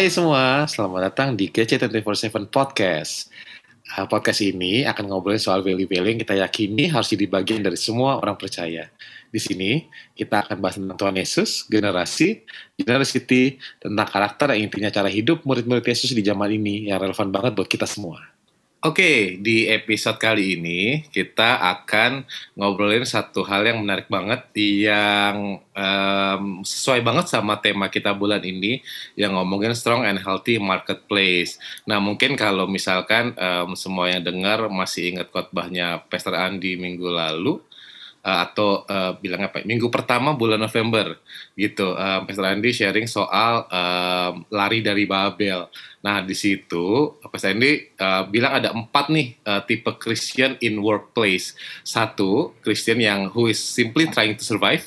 Hai semua, selamat datang di GC247 Podcast. Uh, podcast ini akan ngobrolin soal value-value yang kita yakini harus jadi bagian dari semua orang percaya. Di sini, kita akan bahas tentang Tuhan Yesus, generasi, generosity, tentang karakter yang intinya cara hidup murid-murid Yesus di zaman ini yang relevan banget buat kita semua. Oke, di episode kali ini kita akan ngobrolin satu hal yang menarik banget yang um, sesuai banget sama tema kita bulan ini yang ngomongin strong and healthy marketplace. Nah, mungkin kalau misalkan um, semua yang dengar masih ingat khotbahnya Pastor Andi minggu lalu, uh, atau uh, bilang apa minggu pertama bulan November gitu. Uh, Pastor Andi sharing soal uh, lari dari Babel. Nah di situ Pastor Andi uh, bilang ada empat nih uh, tipe Christian in workplace. Satu Christian yang who is simply trying to survive.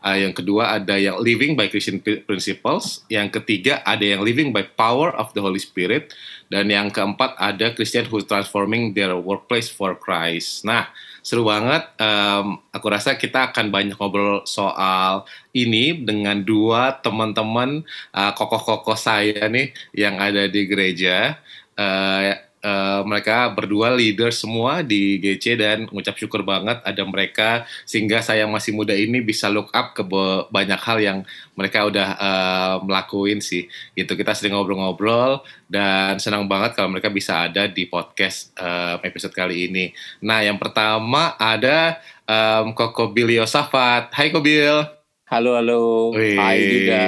Uh, yang kedua ada yang living by Christian principles, yang ketiga ada yang living by power of the Holy Spirit, dan yang keempat ada Christian who transforming their workplace for Christ. Nah, seru banget. Um, aku rasa kita akan banyak ngobrol soal ini dengan dua teman-teman uh, kokoh-kokoh saya nih yang ada di gereja. Uh, uh, mereka berdua leader semua di GC dan ngucap syukur banget ada mereka sehingga saya masih muda ini bisa look up ke banyak hal yang mereka udah uh, melakuin sih. Gitu kita sering ngobrol-ngobrol dan senang banget kalau mereka bisa ada di podcast uh, episode kali ini. Nah yang pertama ada um, Koko Bilio Safat. Hai Kobil Halo halo. Wih. Hai juga.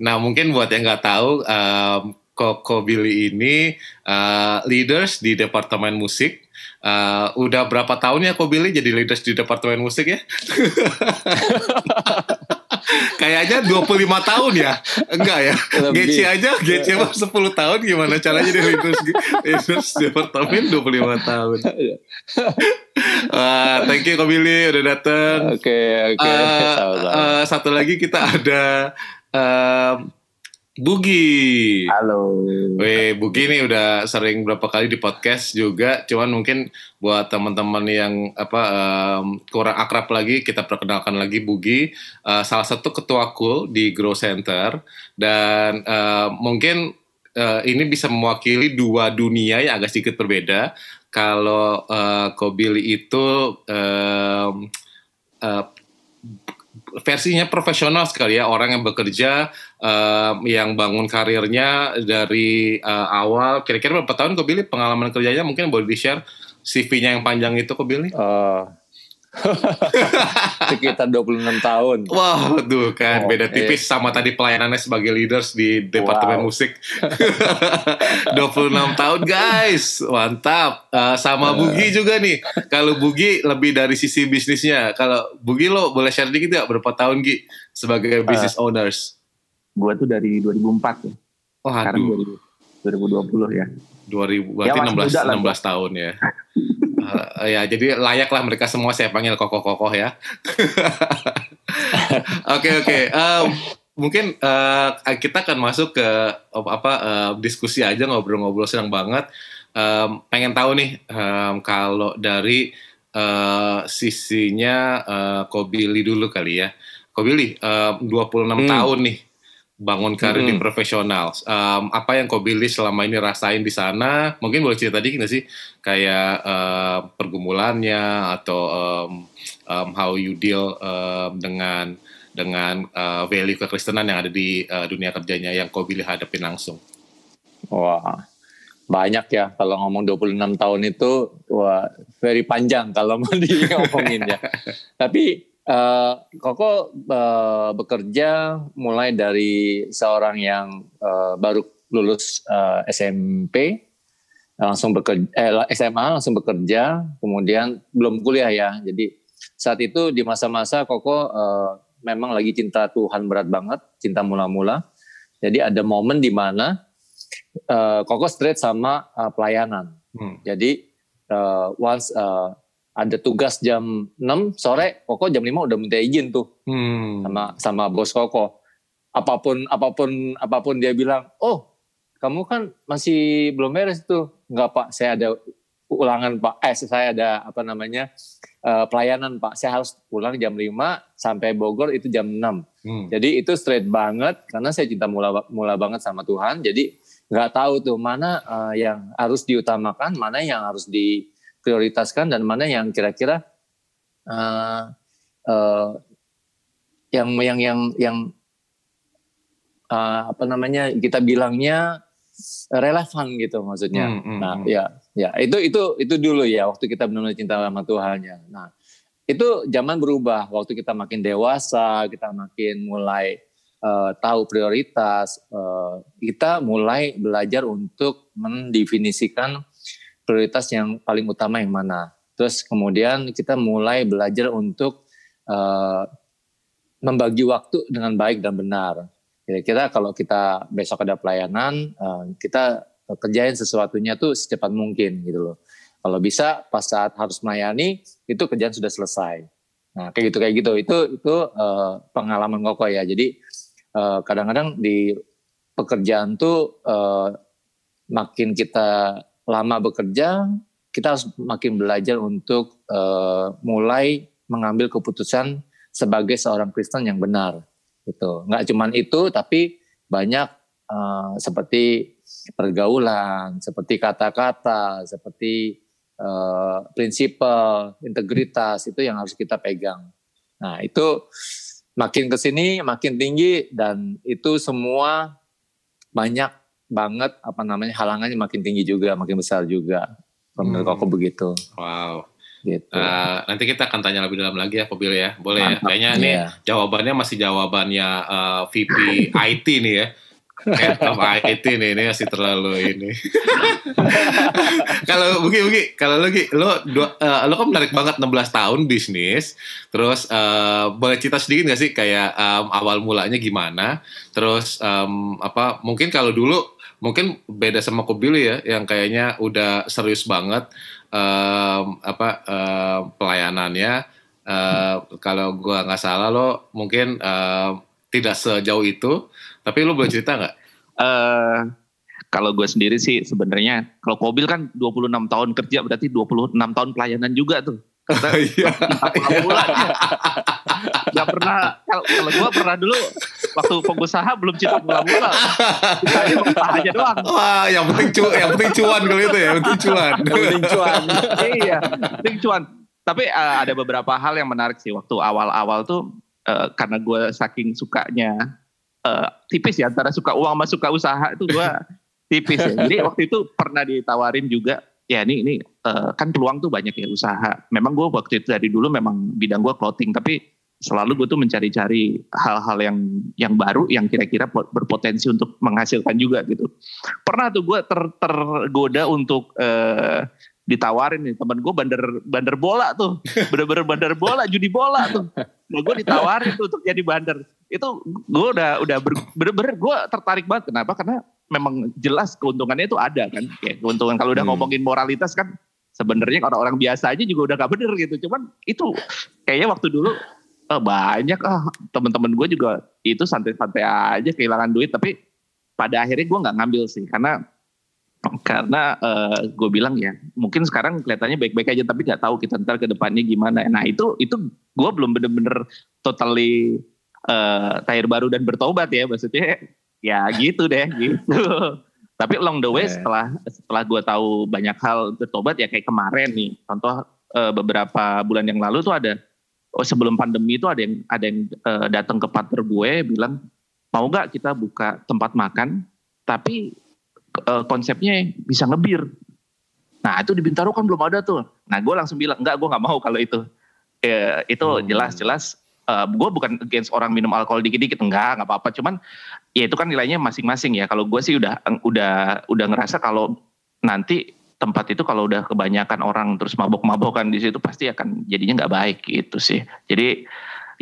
Nah mungkin buat yang nggak tahu um, Koko Billy ini uh, leaders di departemen musik. Uh, udah berapa tahun ya Koko Billy jadi leaders di departemen musik ya? Kayaknya 25 tahun ya? Enggak ya? GC aja, GC mah 10 tahun gimana caranya jadi leaders, leaders departemen 25 tahun. uh, thank you Koko Billy udah datang. Oke, okay, oke. Okay. Uh, uh, satu lagi kita ada uh, Bugi. Halo. Weh, Bugi ini udah sering berapa kali di podcast juga. Cuman mungkin buat teman-teman yang apa um, kurang akrab lagi, kita perkenalkan lagi Bugi, uh, salah satu ketua cool di Grow Center dan uh, mungkin uh, ini bisa mewakili dua dunia yang agak sedikit berbeda. Kalau uh, Kobili itu um, uh, versinya profesional sekali ya orang yang bekerja uh, yang bangun karirnya dari uh, awal kira-kira berapa tahun kok Billy pengalaman kerjanya mungkin boleh di share CV-nya yang panjang itu kok Billy? Uh, sekitar 26 tahun. Wah, wow, tuh kan oh, beda tipis eh. sama tadi pelayanannya sebagai leaders di departemen wow. musik. 26 tahun guys, mantap. Uh, sama uh. Bugi juga nih. Kalau Bugi lebih dari sisi bisnisnya. Kalau Bugi lo boleh share dikit ya berapa tahun Gi sebagai business uh, owners? Gua tuh dari 2004 ya. Oh, aduh. Sekarang 2020 ya. 2000 berarti ya, 16 16 tahun ya. uh, ya jadi layak lah mereka semua saya panggil kokoh-kokoh ya. Oke oke. Okay, okay. um, mungkin uh, kita akan masuk ke apa uh, diskusi aja ngobrol-ngobrol senang banget. Um, pengen tahu nih um, kalau dari uh, sisinya uh, Kobili dulu kali ya. Kobili uh, 26 hmm. tahun nih bangun karir hmm. di profesional. Um, apa yang kau pilih selama ini rasain di sana? Mungkin boleh cerita dikit nggak sih? Kayak uh, pergumulannya atau um, um, how you deal um, dengan dengan uh, value kekristenan yang ada di uh, dunia kerjanya yang kau pilih hadapin langsung. Wah, banyak ya kalau ngomong 26 tahun itu wah very panjang kalau mau diomongin ya. Tapi Uh, Koko uh, bekerja mulai dari seorang yang uh, baru lulus uh, SMP, langsung bekerja, eh, SMA langsung bekerja, kemudian belum kuliah ya. Jadi saat itu di masa-masa Koko uh, memang lagi cinta Tuhan berat banget, cinta mula-mula. Jadi ada momen di mana uh, Koko straight sama uh, pelayanan. Hmm. Jadi uh, once uh, ada tugas jam 6 sore, Koko jam 5 udah minta izin tuh hmm. sama sama bos Koko. Apa pun apa pun apa pun dia bilang, oh kamu kan masih belum beres tuh. Enggak pak, saya ada ulangan pak. Eh saya ada apa namanya uh, pelayanan pak. Saya harus pulang jam 5 sampai Bogor itu jam 6. Hmm. Jadi itu straight banget karena saya cinta mula mula banget sama Tuhan. Jadi nggak tahu tuh mana uh, yang harus diutamakan, mana yang harus diprioritaskan dan mana yang kira-kira uh, uh, yang yang yang yang uh, apa namanya kita bilangnya relevan gitu maksudnya. Hmm, hmm, nah, hmm. ya, ya itu itu itu dulu ya waktu kita benar-benar cinta sama Tuhan ya. Nah, itu zaman berubah waktu kita makin dewasa, kita makin mulai uh, tahu prioritas, uh, kita mulai belajar untuk mendefinisikan prioritas yang paling utama yang mana. Terus kemudian kita mulai belajar untuk uh, membagi waktu dengan baik dan benar. Kira-kira kalau kita besok ada pelayanan, uh, kita kerjain sesuatunya tuh secepat mungkin gitu loh. Kalau bisa pas saat harus melayani itu kerjaan sudah selesai. Nah kayak gitu kayak gitu itu itu uh, pengalaman koko ya. Jadi uh, kadang-kadang di pekerjaan tuh uh, makin kita lama bekerja, kita harus makin belajar untuk uh, mulai mengambil keputusan sebagai seorang Kristen yang benar. Gitu. Nggak cuman itu, tapi banyak uh, seperti pergaulan, seperti kata-kata, seperti uh, prinsipal, integritas itu yang harus kita pegang. Nah itu makin ke sini makin tinggi dan itu semua banyak banget apa namanya halangannya makin tinggi juga, makin besar juga. Menurut Hmm. aku begitu. Wow. Gitu. Eh, nanti kita akan tanya lebih dalam lagi ya, Kobil ya. Boleh ya? Mantap. Kayaknya ini Iya. jawabannya masih jawabannya eh, VP IT nih ya. Head of IT nih, ini masih terlalu ini. kalau Bugi, Bugi, kalau lu, Gi, lu, dua- eh, lu kan menarik banget 16 tahun bisnis. Terus eh, boleh cerita sedikit gak sih kayak em, awal mulanya gimana? Terus em, apa? Mungkin kalau dulu mungkin beda sama Kobil ya, yang kayaknya udah serius banget em, apa em, pelayanannya. Eh, kalau gua nggak salah lo mungkin em, tidak sejauh itu. Tapi lu boleh cerita nggak? eh kalau gue sendiri sih sebenarnya kalau Kobil kan 26 tahun kerja berarti 26 tahun pelayanan juga tuh. Kita Iya. cinta bulan Gak pernah kalau kalau gue pernah dulu waktu pengusaha belum cinta mula-mula. Pengusaha aja doang. Wah, yang penting cu yang penting cuan kalau itu ya, yang penting cuan. Mending cuan. iya, penting cuan. Tapi eh, ada beberapa hal yang menarik sih waktu awal-awal tuh eh, karena gue saking sukanya eh, tipis ya antara suka uang sama suka usaha itu gue tipis ya. Jadi waktu itu pernah ditawarin juga ya ini ini eh, kan peluang tuh banyak ya usaha. Memang gue waktu itu dari dulu memang bidang gue clothing tapi selalu gue tuh mencari-cari hal-hal yang yang baru yang kira-kira po- berpotensi untuk menghasilkan juga gitu. Pernah tuh gue ter, tergoda untuk eh, ditawarin nih teman gue bandar bandar bola tuh. Bener-bener bandar bola judi bola tuh. Nah gue ditawarin tuh untuk jadi bandar. Itu gue udah udah bener-bener gue tertarik banget. Kenapa? Karena memang jelas keuntungannya itu ada kan. Kayak keuntungan kalau udah Hmm. ngomongin moralitas kan sebenarnya orang-orang biasa aja juga udah gak bener gitu. Cuman itu kayaknya waktu dulu eh, banyak ah. Teman-teman gue juga itu santai-santai aja kehilangan duit. Tapi pada akhirnya gue nggak ngambil sih. Karena karena gue bilang ya mungkin sekarang kelihatannya baik-baik aja tapi nggak tahu kita ntar ke depannya gimana. Nah itu itu gue belum bener-bener totally eh tahir baru dan bertobat ya. Maksudnya ya gitu deh gitu. Tapi along the way Oke. setelah setelah gue tahu banyak hal bertobat ya kayak kemarin nih. Contoh eh, beberapa bulan yang lalu tuh ada oh sebelum pandemi itu ada yang ada yang eh, datang ke partner gue bilang mau nggak kita buka tempat makan tapi eh, konsepnya bisa ngebir. Nah itu di Bintaro kan belum ada tuh. Nah gue langsung bilang enggak gue nggak mau kalau itu. Eh, itu Hmm. jelas-jelas eh, gue bukan against orang minum alkohol dikit-dikit enggak nggak apa-apa. Cuman ya itu kan nilainya masing-masing ya. Kalau gue sih udah udah udah ngerasa kalau nanti tempat itu kalau udah kebanyakan orang terus mabok-mabokan di situ pasti akan jadinya nggak baik gitu sih. Jadi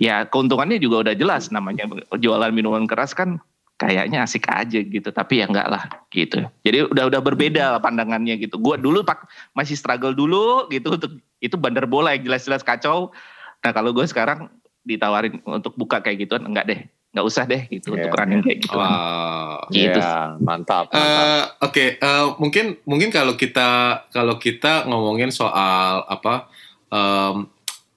ya keuntungannya juga udah jelas namanya jualan minuman keras kan kayaknya asik aja gitu tapi ya enggak lah gitu. Jadi udah udah berbeda lah pandangannya gitu. Gue dulu pak masih struggle dulu gitu untuk itu bandar bola yang jelas-jelas kacau. Nah kalau gue sekarang ditawarin untuk buka kayak gituan enggak deh nggak usah deh gitu Iya, untuk running kayak gitu Wow. Gitu. Iya, mantap, mantap. Eh, Oke, eh, mungkin mungkin kalau kita kalau kita ngomongin soal apa em,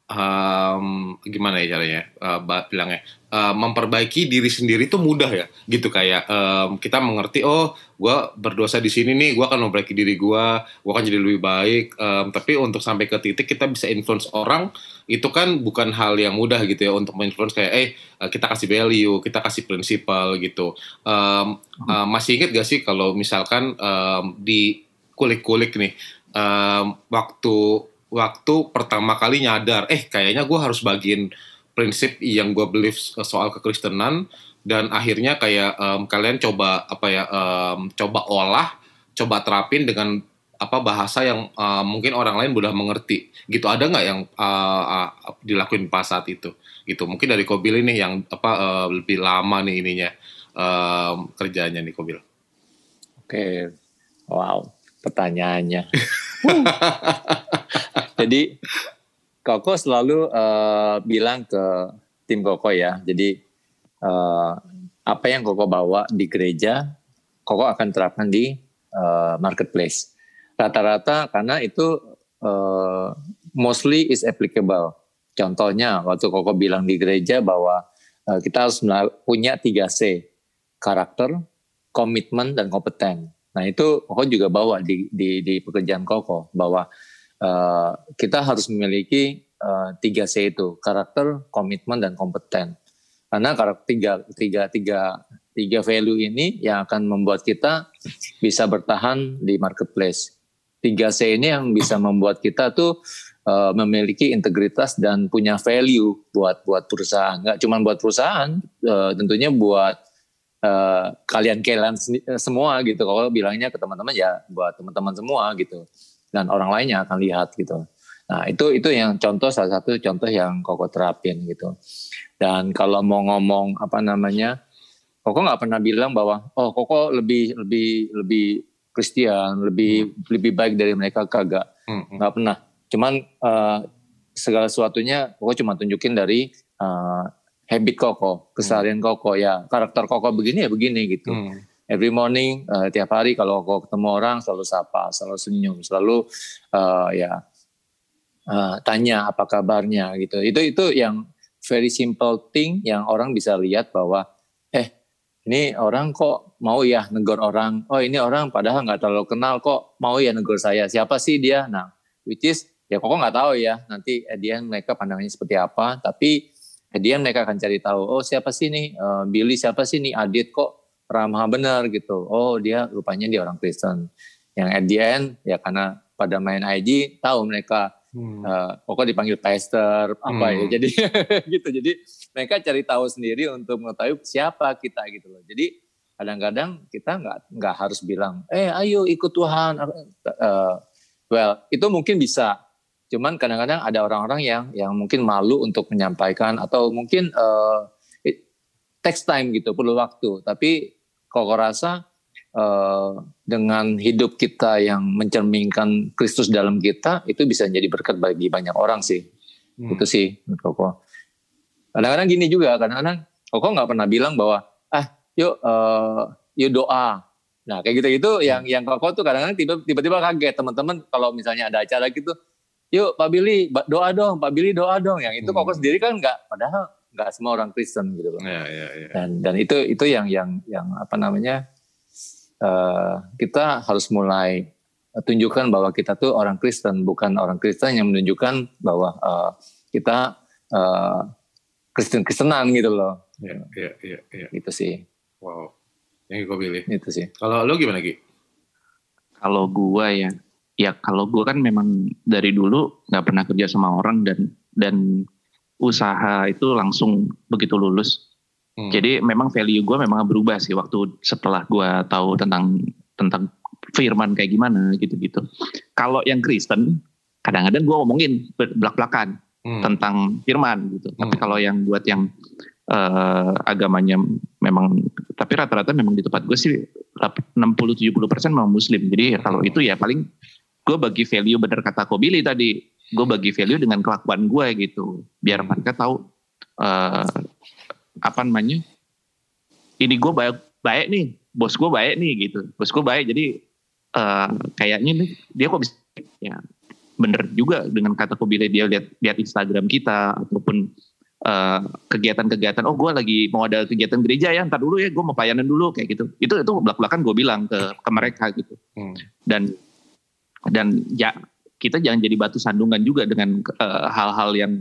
um, gimana ya caranya uh, bilangnya uh, memperbaiki diri sendiri itu mudah ya gitu kayak um, kita mengerti oh gue berdosa di sini nih gue akan memperbaiki diri gue gue akan jadi lebih baik um, tapi untuk sampai ke titik kita bisa influence orang itu kan bukan hal yang mudah gitu ya untuk menginfluence kayak eh kita kasih value kita kasih prinsipal gitu. Um, uh, masih inget gak sih kalau misalkan um, di kulik-kulik nih um, waktu waktu pertama kali nyadar, eh kayaknya gue harus bagiin prinsip yang gue believe soal kekristenan dan akhirnya kayak um, kalian coba apa ya um, coba olah, coba terapin dengan apa bahasa yang uh, mungkin orang lain mudah mengerti gitu ada nggak yang uh, uh, dilakuin pas saat itu gitu mungkin dari Kobil ini yang apa uh, lebih lama nih ininya um, kerjanya nih Kobil oke okay. wow pertanyaannya Jadi Koko selalu uh, bilang ke tim Koko ya. Jadi uh, apa yang Koko bawa di gereja, Koko akan terapkan di uh, marketplace. Rata-rata karena itu uh, mostly is applicable. Contohnya waktu Koko bilang di gereja bahwa uh, kita harus punya 3C, karakter, komitmen, dan kompeten. Nah itu Koko juga bawa di, di, di pekerjaan Koko bahwa uh, kita harus memiliki uh, tiga C itu karakter, komitmen dan kompeten. Karena karakter tiga tiga tiga tiga value ini yang akan membuat kita bisa bertahan di marketplace. Tiga C ini yang bisa membuat kita tuh uh, memiliki integritas dan punya value buat buat perusahaan. Nggak cuma buat perusahaan, uh, tentunya buat uh, kalian kalian semua gitu. Kalau bilangnya ke teman-teman ya buat teman-teman semua gitu dan orang lainnya akan lihat gitu. Nah itu itu yang contoh salah satu contoh yang Koko terapin gitu. Dan kalau mau ngomong apa namanya, Koko nggak pernah bilang bahwa oh Koko lebih lebih lebih Kristen, lebih hmm. lebih baik dari mereka kagak, hmm. nggak pernah. Cuman uh, segala sesuatunya Koko cuma tunjukin dari uh, habit Koko, keseharian hmm. Koko ya karakter Koko begini ya begini gitu. Hmm every morning uh, tiap hari kalau aku ketemu orang selalu sapa, selalu senyum, selalu uh, ya uh, tanya apa kabarnya gitu. Itu itu yang very simple thing yang orang bisa lihat bahwa eh ini orang kok mau ya negor orang. Oh ini orang padahal nggak terlalu kenal kok mau ya negor saya. Siapa sih dia? Nah, which is ya kok nggak tahu ya nanti Edian mereka pandangannya seperti apa. Tapi Edian mereka akan cari tahu. Oh siapa sih nih uh, Billy siapa sih nih Adit kok ramah benar gitu. Oh dia rupanya dia orang Kristen. Yang at the end ya karena pada main IG tahu mereka hmm. uh, pokok dipanggil pastor apa ya. hmm. ya. Jadi gitu. Jadi mereka cari tahu sendiri untuk mengetahui siapa kita gitu loh. Jadi kadang-kadang kita nggak nggak harus bilang, eh ayo ikut Tuhan. Uh, well itu mungkin bisa. Cuman kadang-kadang ada orang-orang yang yang mungkin malu untuk menyampaikan atau mungkin uh, it takes time gitu perlu waktu. Tapi Koko rasa uh, dengan hidup kita yang mencerminkan Kristus dalam kita itu bisa jadi berkat bagi banyak orang sih. Hmm. Itu sih Koko. Kadang-kadang gini juga, kadang-kadang Koko nggak pernah bilang bahwa ah yuk uh, yuk doa. Nah kayak gitu-gitu hmm. yang yang Koko tuh kadang-kadang tiba-tiba kaget teman-teman kalau misalnya ada acara gitu, yuk Pak Billy doa dong, Pak Billy doa dong. Yang itu hmm. Koko sendiri kan nggak, padahal nggak semua orang Kristen gitu loh. Ya, ya, ya. Dan dan itu itu yang yang yang apa namanya uh, kita harus mulai tunjukkan bahwa kita tuh orang Kristen bukan orang Kristen yang menunjukkan bahwa uh, kita uh, Kristen Kristenan gitu loh. Iya iya iya. Ya. Itu sih. Wow. Yang gue pilih. Itu sih. Kalau lo gimana Ki? Kalau gue ya, ya kalau gue kan memang dari dulu nggak pernah kerja sama orang dan dan usaha itu langsung begitu lulus. Hmm. Jadi memang value gue memang berubah sih waktu setelah gue tahu tentang tentang firman kayak gimana gitu-gitu. Kalau yang Kristen kadang-kadang gue ngomongin belak-belakan hmm. tentang firman gitu. Hmm. Tapi kalau yang buat yang uh, agamanya memang tapi rata-rata memang di tempat gue sih 60-70 persen memang muslim. Jadi kalau itu ya paling gue bagi value bener kata Kobili tadi gue bagi value dengan kelakuan gue gitu biar mereka tahu uh, apa namanya ini gue baik baik nih bos gue baik nih gitu bos gue baik jadi uh, kayaknya nih dia kok bisa ya bener juga dengan kata Kobile dia lihat lihat Instagram kita ataupun eh, kegiatan-kegiatan oh gue lagi mau ada kegiatan gereja ya ntar dulu ya gue mau pelayanan dulu kayak gitu itu itu belak belakan gue bilang ke ke mereka gitu Hmm. dan dan ya kita jangan jadi batu sandungan juga dengan eh, hal-hal yang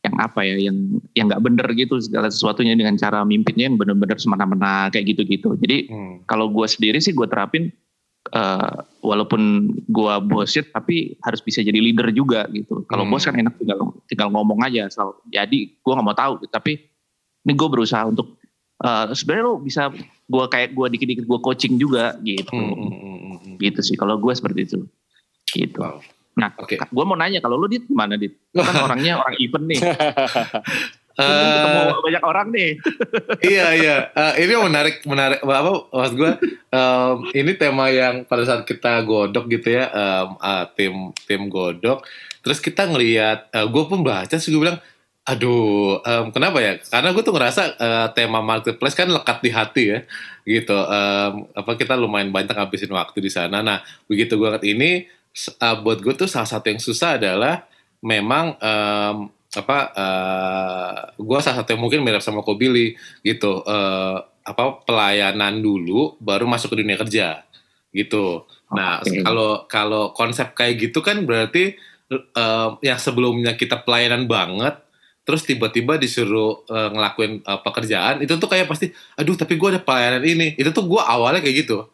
yang apa ya yang yang nggak bener gitu segala sesuatunya dengan cara mimpinnya yang bener-bener semena-mena kayak gitu-gitu jadi Hmm. kalau gue sendiri sih gue terapin eh, walaupun gue bosit tapi harus bisa jadi leader juga gitu. Kalau Hmm. bos kan enak tinggal tinggal ngomong aja asal jadi gue nggak mau tahu tapi ini gue berusaha untuk eh, sebenarnya lo bisa gue kayak gue dikit-dikit gue coaching juga gitu. Hmm, hmm, hmm, hmm, gitu sih kalau gue seperti itu. Gitu. Wow. nah Oke. gue mau nanya kalau lu dit gimana dit? Lu kan orangnya orang event nih Lu Eh, ketemu banyak orang nih. Iya iya. Eh, ini yang menarik menarik apa maksud gue em, ini tema yang pada saat kita godok gitu ya em, ah, tim tim godok. Terus kita ngelihat gue pun baca sih gue bilang aduh em, kenapa ya? Karena gue tuh ngerasa eh, tema marketplace kan lekat di hati ya gitu. Em, apa kita lumayan banyak ngabisin waktu di sana. Nah begitu gue ngeliat ini eh, buat gue tuh salah satu yang susah adalah memang em, apa gue salah satu yang mungkin mirip sama Kobili gitu. Eh, apa pelayanan dulu baru masuk ke dunia kerja gitu. Nah Oke. kalau kalau konsep kayak gitu kan berarti eh, yang sebelumnya kita pelayanan banget terus tiba-tiba disuruh eh, ngelakuin eh, pekerjaan itu tuh kayak pasti aduh tapi gue ada pelayanan ini. Itu tuh gue awalnya kayak gitu.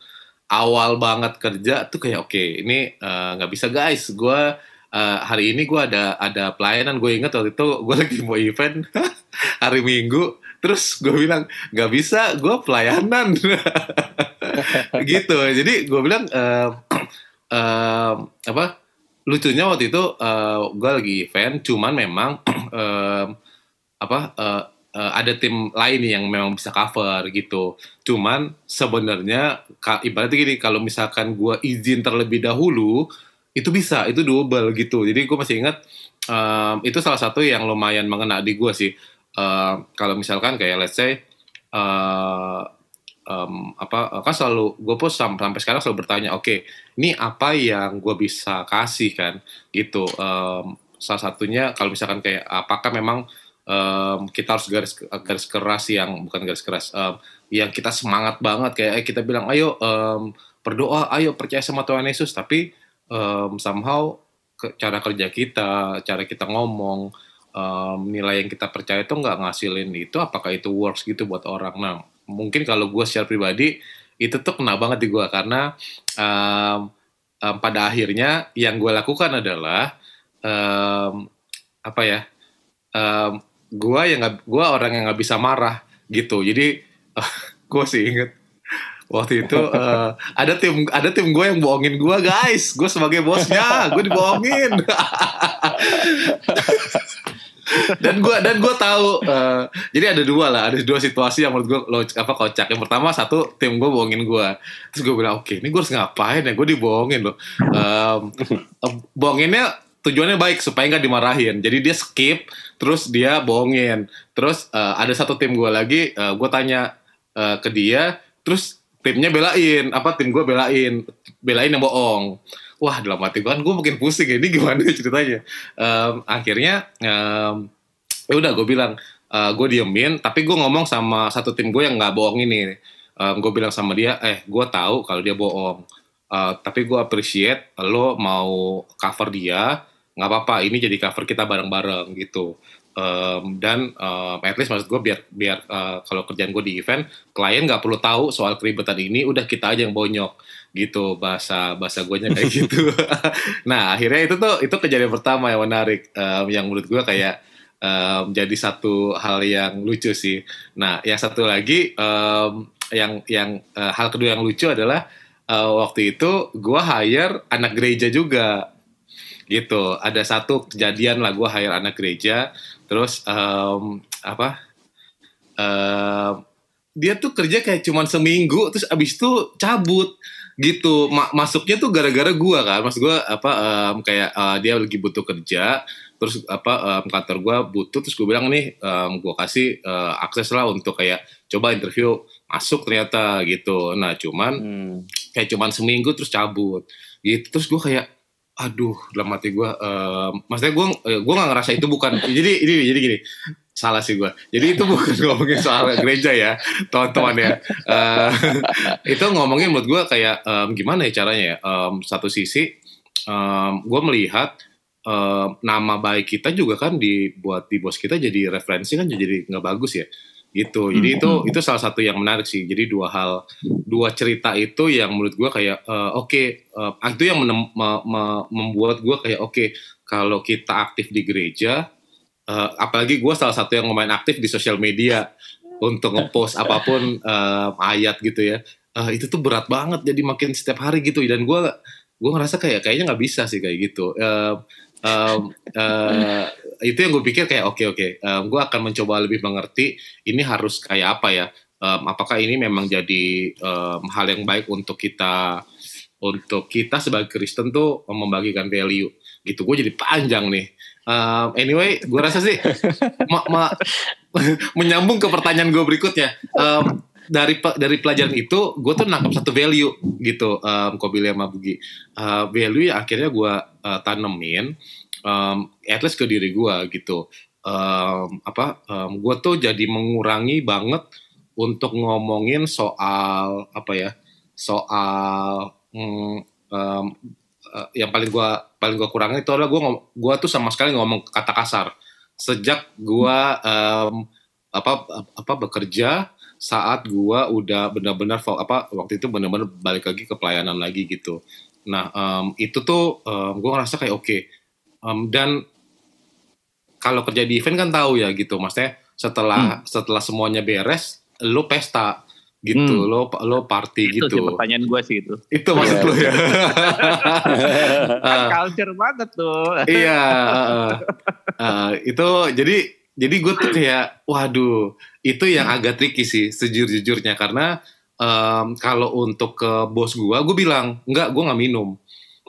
Awal banget kerja tuh kayak oke ini eh, nggak bisa guys. Gue eh, hari ini gue ada ada pelayanan. Gue inget waktu itu gue lagi mau event. Hari minggu. Terus gue bilang nggak bisa gue pelayanan. Gitu. Jadi gue bilang eh, eh, apa lucunya waktu itu gue lagi event. Cuman memang eh, apa eh, eh, ada tim lain yang memang bisa cover gitu. Cuman sebenarnya ibaratnya gini kalau misalkan gue izin terlebih dahulu itu bisa itu double gitu. Jadi gue masih ingat em, itu salah satu yang lumayan mengena di gue sih. Em, kalau misalkan kayak let's say eh, em, apa kan selalu gue pun sam- sampai sekarang selalu bertanya oke ini apa yang gue bisa kasih kan? Gitu. Em, salah satunya kalau misalkan kayak apakah memang em, kita harus garis garis keras yang bukan garis keras em, yang kita semangat banget kayak eh, kita bilang ayo em, berdoa ayo percaya sama Tuhan Yesus. Tapi em, somehow ke- cara kerja kita cara kita ngomong em, nilai yang kita percaya itu nggak ngasilin itu apakah itu works gitu buat orang? Nah mungkin kalau gue secara pribadi itu tuh kena banget di gue karena em, em, pada akhirnya yang gue lakukan adalah em, apa ya em, gue yang nggak gue orang yang nggak bisa marah gitu. Jadi gue sih inget waktu itu eh, ada tim ada tim gue yang bohongin gue guys. Gue sebagai bosnya gue dibohongin. Dan gue dan gue tahu eh, jadi ada dua lah ada dua situasi yang menurut gue lo apa kocak. Yang pertama satu tim gue bohongin gue terus gue bilang oke ini gue harus ngapain ya? Gue dibohongin Em, em, bohonginnya tujuannya baik supaya nggak dimarahin. Jadi dia skip terus dia bohongin. Terus eh, ada satu tim gue lagi gue tanya eh, ke dia terus timnya belain apa tim gue belain belain yang bohong. Wah dalam hati gue kan gue makin pusing ya ini gimana ceritanya? Em, akhirnya em, ya udah gue bilang gue diemin tapi gue ngomong sama satu tim gue yang nggak bohong ini. Gue bilang sama dia eh gue tahu kalau dia bohong. Eh, tapi gue appreciate lo mau cover dia nggak apa-apa ini jadi cover kita bareng-bareng gitu. Em, dan em, at least maksud gue biar biar eh, kalau kerjaan gue di event klien nggak perlu tahu soal keribetan ini udah kita aja yang bonyok gitu. Bahasa bahasa gue kayak gitu. Nah akhirnya itu tuh itu kejadian pertama yang menarik em, yang menurut gue kayak em, jadi satu hal yang lucu sih. Nah yang satu lagi em, yang yang eh, hal kedua yang lucu adalah eh, waktu itu gue hire anak gereja juga gitu. Ada satu kejadian lah gue hire anak gereja terus em, apa em, dia tuh kerja kayak cuman seminggu terus abis itu cabut gitu. Ma- masuknya tuh gara-gara gua kan. Maksud gua apa em, kayak eh, dia lagi butuh kerja terus apa em, kantor gua butuh terus gue bilang nih em, gua kasih eh, akses lah untuk kayak coba interview. Masuk ternyata gitu. Nah cuman Hmm. kayak cuman seminggu terus cabut. Gitu. Terus gue kayak aduh dalam hati gue uh, maksudnya gue gue nggak ngerasa itu bukan jadi ini jadi gini salah sih gue jadi itu bukan ngomongin soal gereja ya teman-teman ya. Uh, itu ngomongin menurut gue kayak um, gimana ya caranya ya? Um, satu sisi um, gue melihat um, nama baik kita juga kan dibuat di bos kita jadi referensi kan jadi nggak bagus ya gitu. Jadi itu itu salah satu yang menarik sih. Jadi dua hal dua cerita itu yang menurut gue kayak uh, oke okay, uh, itu yang menem, me, me, membuat gue kayak oke okay, kalau kita aktif di gereja uh, apalagi gue salah satu yang main aktif di sosial media untuk ngepost apa pun uh, ayat gitu ya. Uh, itu tuh berat banget jadi makin setiap hari gitu. Dan gue gue ngerasa kayak kayaknya nggak bisa sih kayak gitu. Uh, um, uh, itu yang gue pikir kayak oke okay, oke okay, um, gue akan mencoba lebih mengerti ini harus kayak apa ya? Um, apakah ini memang jadi um, hal yang baik untuk kita untuk kita sebagai Kristen tuh membagikan value gitu. Gue jadi panjang nih. Um, anyway gue rasa sih ma ma menyambung ke pertanyaan gue berikutnya. Um, dari dari pelajaran itu gue tuh nangkap satu value gitu um, Kobili sama Bugi. Uh, value yang akhirnya gue uh, tanemin um, at least ke diri gue gitu um, apa um, gue tuh jadi mengurangi banget untuk ngomongin soal apa ya soal um, um, uh, yang paling gue paling gue kurangin itu adalah gue gue tuh sama sekali ngomong kata kasar sejak gue um, apa apa bekerja saat gua udah benar-benar apa waktu itu benar-benar balik lagi ke pelayanan lagi gitu. Nah um, itu tuh um, gue ngerasa kayak oke okay. Um, dan kalau kerja di event kan tahu ya gitu, maksudnya setelah hmm. setelah semuanya beres, lo pesta gitu, hmm. lo lo party itu gitu. Itu pertanyaan gue sih itu. Itu maksud yeah. lo ya. kan culture banget tuh. iya, uh, uh, itu jadi jadi gue tuh kayak waduh itu yang agak tricky sih sejujur-jujurnya karena um, kalau untuk ke bos gue gue bilang enggak gue nggak minum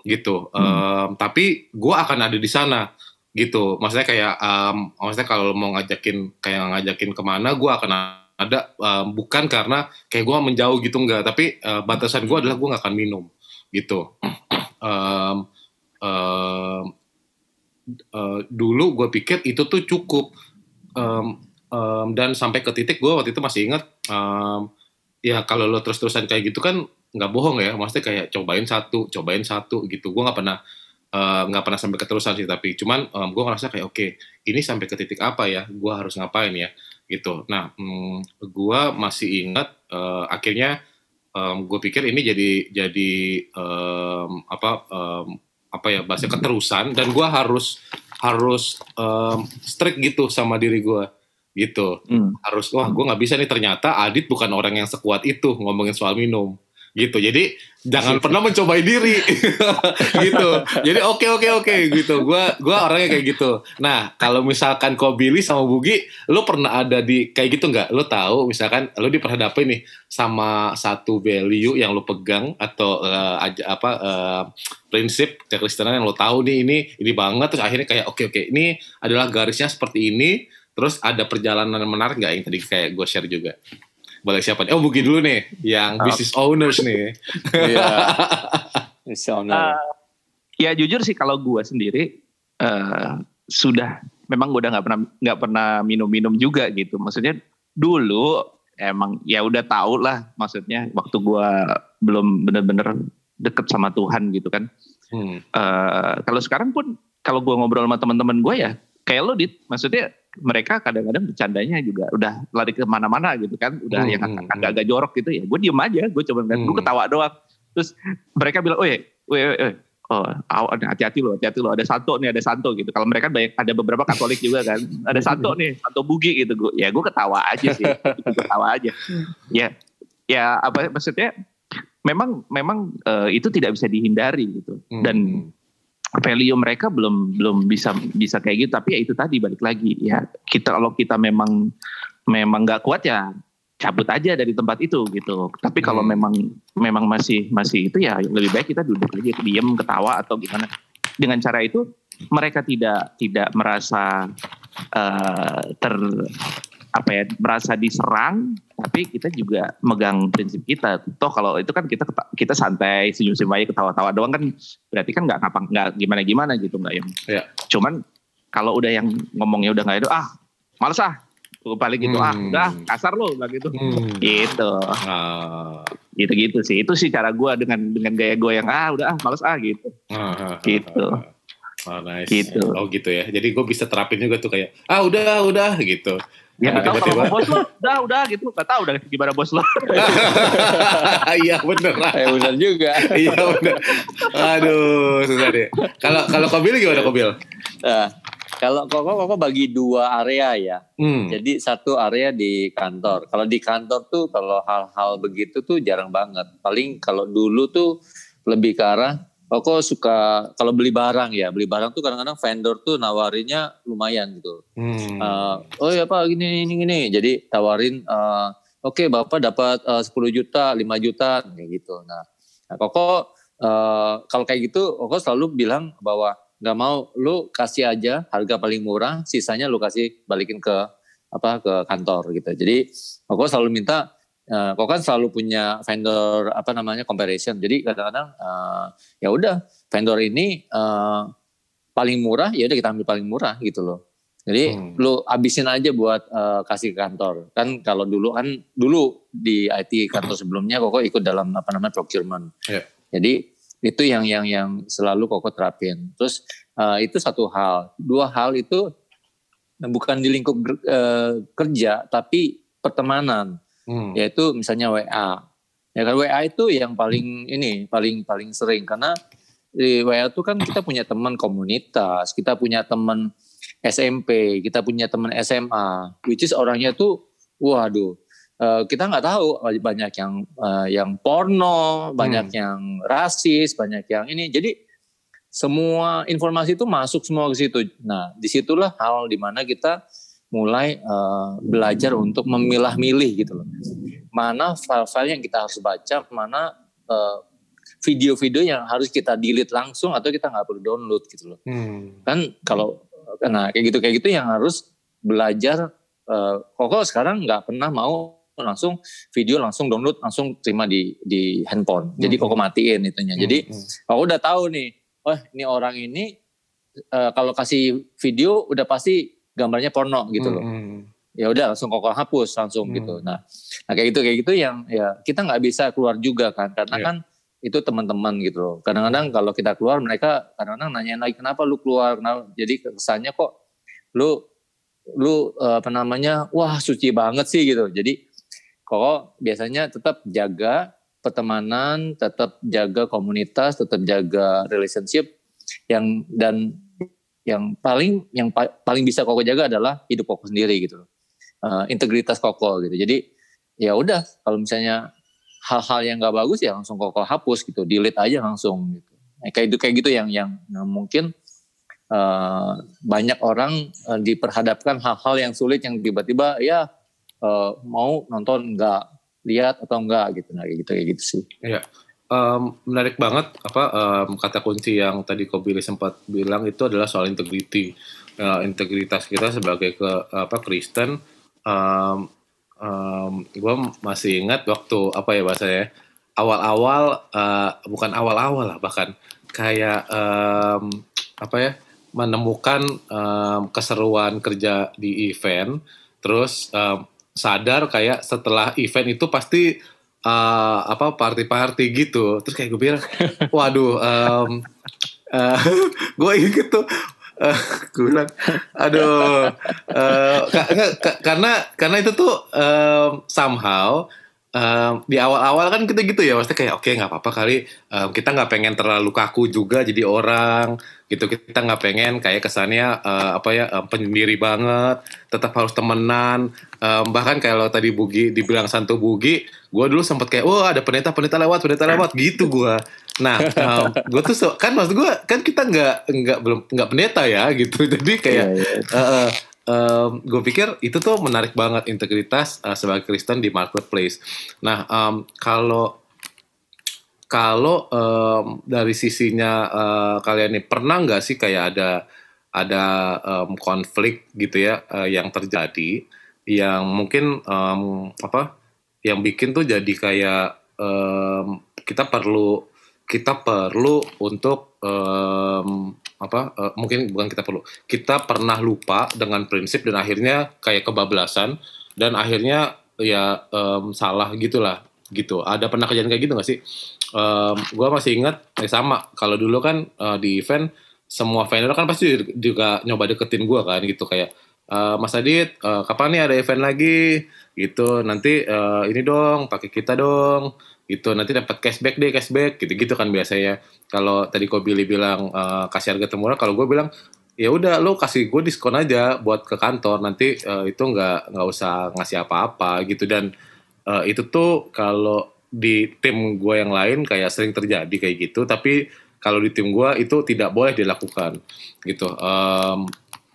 gitu. Um, hmm. tapi gue akan ada di sana gitu. Maksudnya kayak um, maksudnya kalau mau ngajakin kayak ngajakin ke mana gue akan ada um, bukan karena kayak gue menjauh gitu enggak. Tapi uh, batasan gue adalah gue nggak akan minum gitu. Um, um, uh, dulu gue pikir itu tuh cukup. Um, um, dan sampai ke titik gue waktu itu masih ingat um, ya kalau lo terus-terusan kayak gitu kan nggak bohong ya maksudnya kayak cobain satu cobain satu gitu. Gue nggak pernah nggak uh, pernah sampai keterusan sih tapi cuman um, gue ngerasa kayak oke okay, ini sampai ke titik apa ya? Gue harus ngapain ya? Gitu. Nah um, gue masih ingat uh, akhirnya um, gue pikir ini jadi jadi um, apa um, apa ya bahasa keterusan dan gue harus harus um, strict gitu sama diri gue gitu. Hmm. harus wah gue nggak bisa nih ternyata Adit bukan orang yang sekuat itu ngomongin soal minum gitu. Jadi jangan pernah mencobai diri. Gitu. Jadi oke okay, oke okay, oke okay, gitu. Gue gua orangnya kayak gitu. Nah kalau misalkan kau Billy sama Bugi lo pernah ada di kayak gitu nggak? Lo tahu misalkan lo diperhadapin nih sama satu value yang lo pegang atau uh, aja apa uh, prinsip kekristenan yang lo tahu nih ini ini banget terus akhirnya kayak oke okay, oke okay, ini adalah garisnya seperti ini terus ada perjalanan menarik nggak yang tadi kayak gue share juga boleh siapa nih? Oh Bugi dulu nih, yang uh, business owners nih. Iya. business owner. Uh, ya jujur sih kalau gue sendiri uh, sudah memang gue udah nggak pernah nggak pernah minum-minum juga gitu. Maksudnya dulu emang ya udah tau lah maksudnya waktu gue belum bener-bener deket sama Tuhan gitu kan. Hmm. Uh, kalau sekarang pun kalau gue ngobrol sama teman-teman gue ya kayak lo dit, maksudnya mereka kadang-kadang bercandanya juga udah lari ke mana-mana gitu kan, udah hmm, yang hmm, agak-agak hmm. jorok gitu ya. Gue diem aja, gue coba hmm. gue ketawa doang. Terus mereka bilang, oh ya, oh, oh hati-hati loh, hati-hati loh, ada santo nih, ada santo gitu. Kalau mereka banyak, ada beberapa Katolik juga kan, ada santo nih, santo bugi gitu. Gua, ya gue ketawa aja sih, gue ketawa aja. Ya, ya apa maksudnya? Memang memang uh, itu tidak bisa dihindari gitu. Dan value mereka belum belum bisa bisa kayak gitu. Tapi ya itu tadi balik lagi. Ya kita kalau kita memang memang nggak kuat ya cabut aja dari tempat itu gitu. Tapi kalau hmm. memang memang masih masih itu ya lebih baik kita duduk aja diam ketawa atau gimana. Dengan cara itu mereka tidak tidak merasa uh, ter apa ya merasa diserang tapi kita juga megang prinsip kita toh kalau itu kan kita kita santai senyum-senyum aja ketawa-tawa doang kan berarti kan nggak ngapa nggak gimana gimana gitu nggak yang Iya. cuman kalau udah yang ngomongnya udah nggak itu ah males ah paling gitu ah Hmm. udah kasar lo begitu Hmm. gitu Ah, gitu gitu sih itu sih cara gue dengan dengan gaya gue yang ah udah ah males ah gitu ah, ah, Gitu. ah, ah. Oh, nice. Gitu. Oh gitu ya. Jadi gue bisa terapin juga tuh kayak ah udah udah gitu. Ya nggak tahu kalau bos lo udah udah gitu nggak tahu udah gimana bos lo Iya bener. Eh benar juga. Iya bener. Aduh susah deh. Kalau kalau Kobil gimana Kobil? Nah, kalau koko koko bagi dua area ya. Hmm. Jadi satu area di kantor. Kalau di kantor tuh kalau hal-hal begitu tuh jarang banget. Paling kalau dulu tuh lebih ke arah Koko suka kalau beli barang ya, beli barang tuh kadang-kadang vendor tuh nawarinya lumayan gitu. Hmm. Eh, oh ya Pak gini gini gini. Jadi tawarin eh, oke Bapak dapat eh, 10 juta, 5 juta kayak gitu. Nah, nah Koko eh, kalau kayak gitu Koko selalu bilang bahwa nggak mau lu kasih aja harga paling murah, sisanya lu kasih balikin ke apa ke kantor gitu. Jadi Koko selalu minta eh, Koko kan selalu punya vendor apa namanya comparison. Jadi kadang-kadang eh, ya udah vendor ini eh, paling murah ya udah kita ambil paling murah gitu loh. Jadi Hmm. lu abisin aja buat eh, kasih ke kantor. Kan kalau dulu kan dulu di IT kantor sebelumnya Koko ikut dalam apa namanya procurement. Iya. Jadi itu yang yang yang selalu Koko terapin. Terus eh, itu satu hal. Dua hal itu bukan di lingkup eh, kerja tapi pertemanan Hmm. yaitu misalnya WA. Ya kan WA itu yang paling ini paling paling sering karena di WA itu kan kita punya teman komunitas, kita punya teman SMP, kita punya teman SMA, which is orangnya tuh waduh eh, kita nggak tahu banyak yang eh, yang porno, banyak yang rasis, banyak yang ini. Jadi semua informasi itu masuk semua ke situ. Nah, di situlah hal di mana kita mulai eh, belajar untuk memilah-milih gitu loh. Mana file-file yang kita harus baca, mana eh, video-video yang harus kita delete langsung atau kita nggak perlu download gitu loh. Hmm. Kan kalau nah kayak gitu kayak gitu yang harus belajar. eh, Koko sekarang nggak pernah mau langsung video langsung download langsung terima di di handphone. Jadi Hmm. Koko matiin itunya. Jadi Hmm. Koko udah tahu nih, oh ini orang ini eh, kalau kasih video udah pasti gambarnya porno gitu loh Hmm. ya udah langsung koko hapus langsung Hmm. gitu. Nah, nah kayak gitu kayak gitu yang ya kita nggak bisa keluar juga kan karena Iya. kan itu teman-teman gitu loh. Kadang-kadang kalau kita keluar mereka kadang-kadang nanyain lagi kenapa lu keluar? Kenapa? Jadi kesannya kok lu lu eh, apa namanya wah suci banget sih gitu. Jadi kok biasanya tetap jaga pertemanan, tetap jaga komunitas, tetap jaga relationship yang dan yang paling yang pa- paling bisa koko jaga adalah hidup koko sendiri gitu. Eh, integritas koko gitu. Jadi ya udah kalau misalnya hal-hal yang nggak bagus ya langsung koko hapus gitu, delete aja langsung gitu. Nah, kayak itu kayak gitu yang yang, yang mungkin eh, banyak orang eh, diperhadapkan hal-hal yang sulit yang tiba-tiba ya eh, mau nonton nggak lihat atau enggak gitu nah kayak gitu kayak gitu sih. Em, menarik banget apa em, kata kunci yang tadi Kobili sempat bilang itu adalah soal integrity Eh, integritas kita sebagai ke apa Kristen um, gue masih ingat waktu apa ya bahasanya awal-awal eh, bukan awal-awal lah bahkan kayak em, apa ya menemukan em, keseruan kerja di event terus em, sadar kayak setelah event itu pasti eh, apa party-party gitu. Terus kayak gue bilang waduh em, eh, gue inget tuh eh, gue bilang aduh eh, ka- nggak, ka- karena karena itu tuh em, somehow em, di awal-awal kan kita gitu ya maksudnya kayak oke nggak apa-apa kali em, kita nggak pengen terlalu kaku juga jadi orang gitu. Kita nggak pengen kayak kesannya eh, apa ya em, penyendiri banget tetap harus temenan. Em, bahkan kalau tadi Bugi dibilang Santo Bugi gue dulu sempet kayak wah ada pendeta pendeta lewat pendeta lewat gitu gue nah gue tuh so- kan maksud gue kan kita nggak nggak belum nggak pendeta ya gitu. Jadi kayak Iya, gue pikir itu tuh menarik banget integritas eh, sebagai Kristen di marketplace. Nah, em, kalau kalau em, dari sisinya eh, kalian nih pernah nggak sih kayak ada ada em, konflik gitu ya eh, yang terjadi yang mungkin um, apa yang bikin tuh jadi kayak um, kita perlu kita perlu untuk um, apa uh, mungkin bukan kita perlu. Kita pernah lupa dengan prinsip dan akhirnya kayak kebablasan dan akhirnya ya um, salah gitulah gitu. Ada pernah kejadian kayak gitu gak sih? Um, gue masih ingat eh, sama. Kalau dulu kan uh, di event semua vendor kan pasti juga nyoba deketin gue kan gitu. Kayak uh, Mas Adit uh, kapan nih ada event lagi? Gitu. Nanti uh, ini dong pakai kita dong gitu nanti dapat cashback deh cashback gitu gitu kan biasanya. Kalau tadi kau Billy bilang uh, kasih harga termurah kalau gue bilang ya udah lo kasih gue diskon aja buat ke kantor nanti uh, itu nggak nggak usah ngasih apa-apa gitu. Dan uh, itu tuh kalau di tim gue yang lain kayak sering terjadi kayak gitu tapi kalau di tim gue itu tidak boleh dilakukan gitu. Um,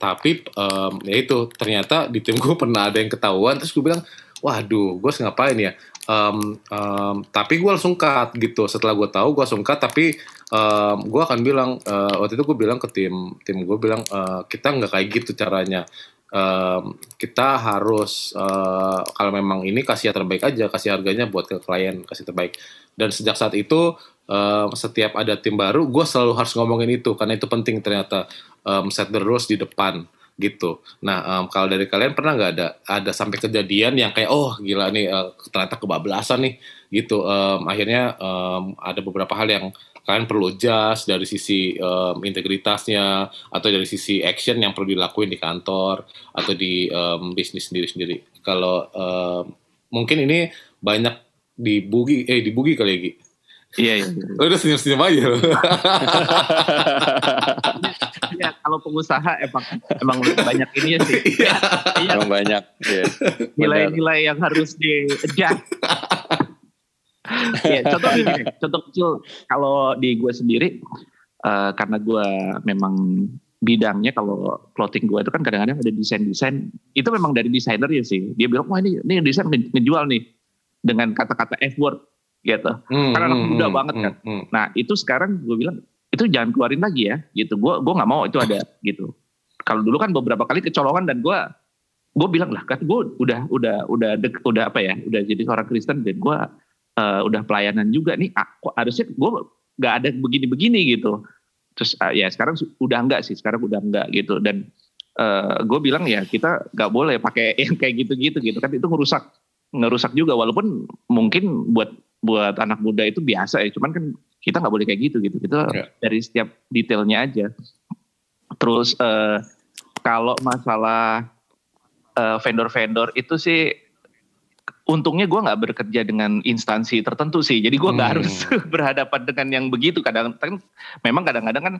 tapi um, ya itu ternyata di tim gue pernah ada yang ketahuan terus gue bilang waduh gue ngapain ya um, um, tapi gue langsung cut gitu. Setelah gue tahu gue langsung cut tapi um, gue akan bilang uh, waktu itu gue bilang ke tim tim gue bilang uh, kita nggak kayak gitu caranya. Um, kita harus uh, kalau memang ini kasih yang terbaik aja kasih harganya buat ke klien kasih terbaik. Dan sejak saat itu um, setiap ada tim baru gue selalu harus ngomongin itu karena itu penting ternyata. Um, set the rules di depan gitu. Nah, um, kalau dari kalian pernah nggak ada ada sampai kejadian yang kayak oh gila nih uh, ternyata kebablasan nih gitu. Um, akhirnya um, ada beberapa hal yang kalian perlu adjust dari sisi um, integritasnya atau dari sisi action yang perlu dilakuin di kantor atau di um, bisnis sendiri-sendiri. Kalau um, mungkin ini banyak di bugi eh di bugi kali ya? Iya, iya. Lo udah senyum-senyum aja. ya kalau pengusaha emang emang banyak ini ya sih. Iya. Iya. Emang banyak. Iya. Nilai-nilai yang harus di adjust. ya, contoh gini, contoh kecil kalau di gue sendiri uh, karena gue memang bidangnya kalau clothing gue itu kan kadang-kadang ada desain-desain itu memang dari desainer ya sih dia bilang wah ini ini desain ngejual nih dengan kata-kata F word gitu hmm, karena anak hmm, muda hmm, banget kan hmm, hmm. nah itu sekarang gue bilang itu jangan keluarin lagi ya gitu. Gue gue nggak mau itu ada gitu. Kalau dulu kan beberapa kali kecolongan dan gue gue bilang lah kan gue udah udah udah dek, udah apa ya udah jadi seorang Kristen dan gue uh, udah pelayanan juga nih aku harusnya gue nggak ada begini-begini gitu. Terus uh, ya sekarang udah enggak sih sekarang udah enggak gitu. Dan uh, eh, gue bilang ya kita nggak boleh pakai yang kayak gitu-gitu gitu. Kan itu ngerusak ngerusak juga walaupun mungkin buat buat anak muda itu biasa ya. Cuman kan kita nggak boleh kayak gitu gitu. Kita yeah. dari setiap detailnya aja. Terus uh, kalau masalah uh, vendor-vendor itu sih untungnya gue nggak bekerja dengan instansi tertentu sih. Jadi gue nggak hmm. harus berhadapan dengan yang begitu. Kadang kan memang kadang-kadang kan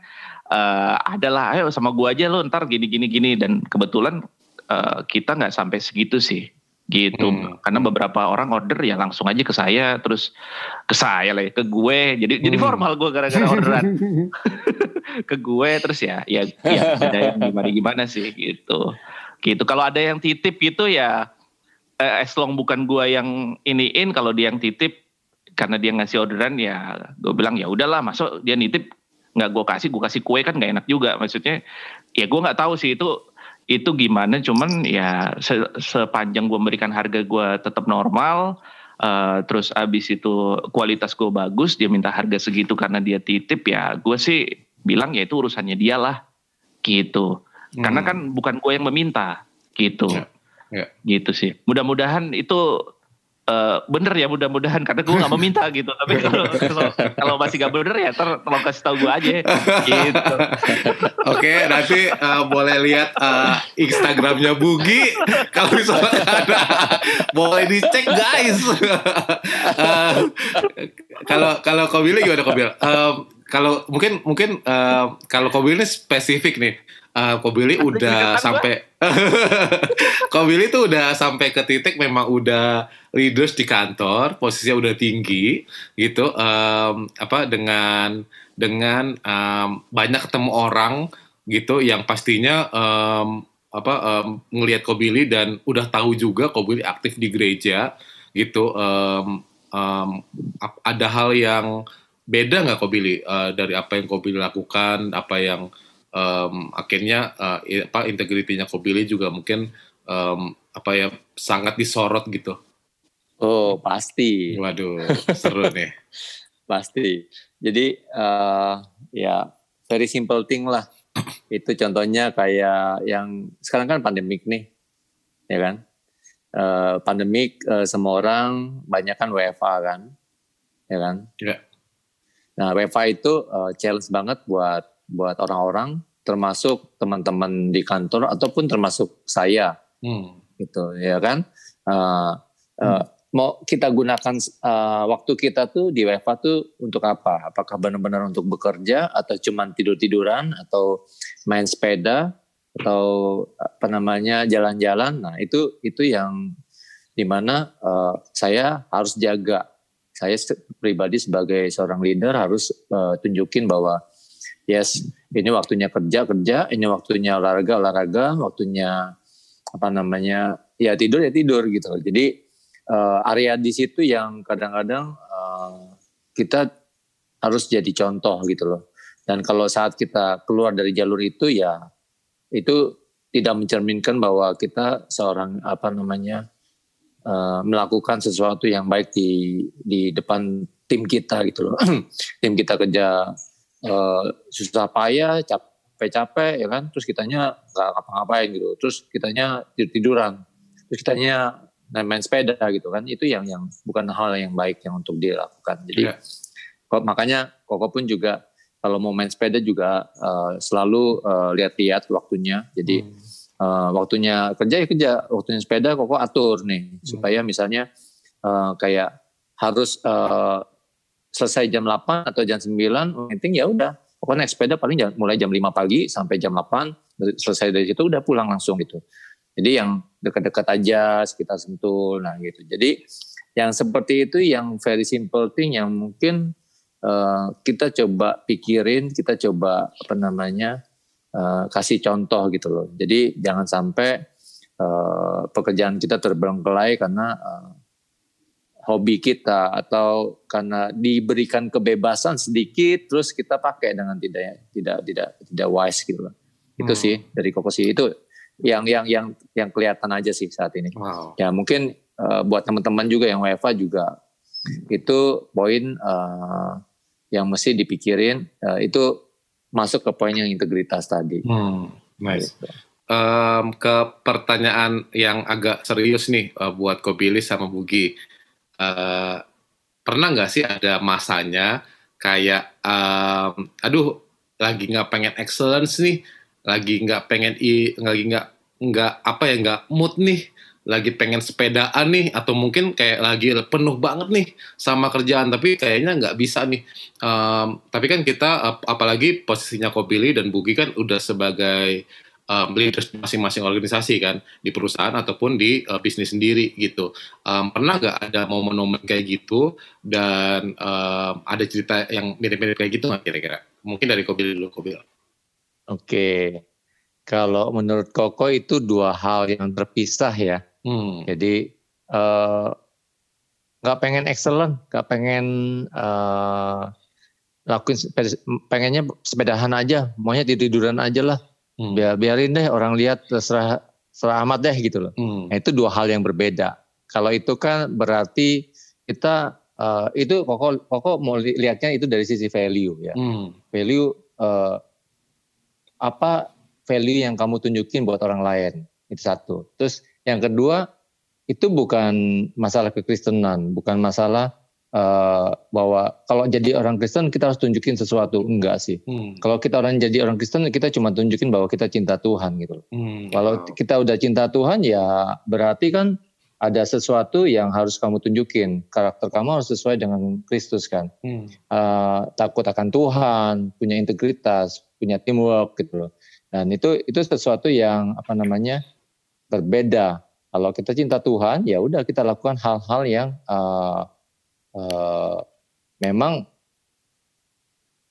uh, adalah ayo sama gue aja lo ntar gini gini gini. Dan kebetulan uh, kita nggak sampai segitu sih gitu hmm. karena beberapa orang order ya langsung aja ke saya terus ke saya lah ya, ke gue jadi hmm. jadi formal gue gara-gara orderan ke gue terus ya ya ya ada yang gimana gimana sih gitu gitu kalau ada yang titip gitu ya eh, as long bukan gue yang iniin kalau dia yang titip karena dia ngasih orderan ya gue bilang ya udahlah masuk dia nitip nggak gue kasih gue kasih kue kan nggak enak juga maksudnya ya gue nggak tahu sih itu itu gimana cuman ya se sepanjang gue memberikan harga gue tetap normal uh, terus abis itu kualitas gue bagus dia minta harga segitu karena dia titip ya gue sih bilang ya itu urusannya dia lah gitu hmm. karena kan bukan gue yang meminta gitu ya, ya. gitu sih mudah-mudahan itu Uh, bener ya mudah-mudahan. Karena gue gak meminta gitu. Tapi kalau kalau masih gak bener ya ter tolong kasih tahu gue aja. Gitu. Oke okay, nanti uh, boleh lihat uh, instagramnya Bugi. Kalau misalnya ada boleh dicek guys. Kalau uh, kalau Kobil gimana Kobil? Uh, kalau mungkin mungkin uh, kalau Kobil ini spesifik nih. Uh, Kobili udah sampai Kobili tuh udah sampai ke titik memang udah leaders di kantor, posisinya udah tinggi gitu. Um, apa dengan dengan um, banyak ketemu orang gitu yang pastinya um, apa um, ngelihat Kobili dan udah tahu juga Kobili aktif di gereja gitu. Um, um, ada hal yang beda nggak Kobili uh, dari apa yang Kobili lakukan apa yang um, akhirnya uh, apa integritinya Kobili juga mungkin um, apa ya sangat disorot gitu. Oh pasti. Waduh, seru nih. pasti. Jadi uh, ya very simple thing lah. Itu contohnya kayak yang sekarang kan pandemik nih, ya kan? Uh, pandemik uh, semua orang banyak kan WFA kan, ya kan? Ya. Nah WFA itu uh, challenge banget buat buat orang-orang, termasuk teman-teman di kantor ataupun termasuk saya, hmm. gitu, ya kan? Uh, uh, mau kita gunakan uh, waktu kita tuh di WFA tuh untuk apa? Apakah benar-benar untuk bekerja atau cuman tidur-tiduran atau main sepeda atau apa namanya jalan-jalan? Nah itu itu yang di mana uh, saya harus jaga. Saya pribadi sebagai seorang leader harus uh, tunjukin bahwa yes ini waktunya kerja kerja, ini waktunya olahraga olahraga, waktunya apa namanya ya tidur ya tidur gitu. Jadi uh, area di situ yang kadang-kadang uh, kita harus jadi contoh gitu loh. Dan kalau saat kita keluar dari jalur itu ya itu tidak mencerminkan bahwa kita seorang apa namanya uh, melakukan sesuatu yang baik di di depan tim kita gitu loh. tim kita kerja uh, susah payah, capek-capek ya kan, terus kitanya nggak ngapa-ngapain gitu. Terus kitanya tidur-tiduran. Terus kitanya main sepeda gitu kan itu yang yang bukan hal yang baik yang untuk dilakukan jadi yeah. kok makanya koko pun juga kalau mau main sepeda juga uh, selalu uh, lihat-lihat waktunya jadi hmm. Uh, waktunya kerja ya kerja waktunya sepeda koko atur nih hmm. supaya misalnya uh, kayak harus uh, selesai jam 8 atau jam 9 penting ya udah pokoknya naik sepeda paling jam, mulai jam 5 pagi sampai jam 8 selesai dari situ udah pulang langsung gitu jadi yang dekat-dekat aja sekitar Sentul, nah gitu. Jadi yang seperti itu yang very simple thing yang mungkin uh, kita coba pikirin, kita coba apa namanya uh, kasih contoh gitu loh. Jadi jangan sampai uh, pekerjaan kita terbengkelai karena uh, hobi kita atau karena diberikan kebebasan sedikit terus kita pakai dengan tidak tidak tidak tidak wise gitu loh. Itu hmm. sih dari kokosi itu yang yang yang yang kelihatan aja sih saat ini. Wow. Ya mungkin uh, buat teman-teman juga yang WFA juga itu poin uh, yang mesti dipikirin uh, itu masuk ke poin yang integritas tadi. Hmm, nice. Gitu. Um, ke pertanyaan yang agak serius nih uh, buat Kobilis sama Bugi. Uh, pernah nggak sih ada masanya kayak, um, aduh lagi nggak pengen excellence nih, lagi nggak pengen i lagi nggak nggak apa ya nggak mood nih lagi pengen sepedaan nih atau mungkin kayak lagi penuh banget nih sama kerjaan tapi kayaknya nggak bisa nih. Um, tapi kan kita apalagi posisinya Kobili dan Bugi kan udah sebagai um, leaders masing-masing organisasi kan di perusahaan ataupun di uh, bisnis sendiri gitu. Um, pernah nggak ada momen-momen kayak gitu? Dan um, ada cerita yang mirip-mirip kayak gitu nggak kira-kira? Mungkin dari Kobili dulu Kobil Oke, kalau menurut Koko itu dua hal yang terpisah ya. Hmm. Jadi eh, nggak uh, pengen excellent, nggak pengen uh, lakuin pengennya sepedahan aja, maunya tiduran aja lah. Hmm. Biar biarin deh orang lihat terserah serah amat deh gitu loh. Hmm. Nah, itu dua hal yang berbeda. Kalau itu kan berarti kita uh, itu Koko Koko mau lihatnya itu dari sisi value ya. Hmm. Value uh, apa value yang kamu tunjukin buat orang lain itu satu terus yang kedua itu bukan masalah kekristenan bukan masalah uh, bahwa kalau jadi orang Kristen kita harus tunjukin sesuatu enggak sih hmm. kalau kita orang jadi orang Kristen kita cuma tunjukin bahwa kita cinta Tuhan gitu hmm. kalau kita udah cinta Tuhan ya berarti kan ada sesuatu yang harus kamu tunjukin. Karakter kamu harus sesuai dengan Kristus kan. Hmm. Uh, takut akan Tuhan, punya integritas, punya teamwork gitu loh. Dan itu itu sesuatu yang apa namanya berbeda. Kalau kita cinta Tuhan, ya udah kita lakukan hal-hal yang uh, uh, memang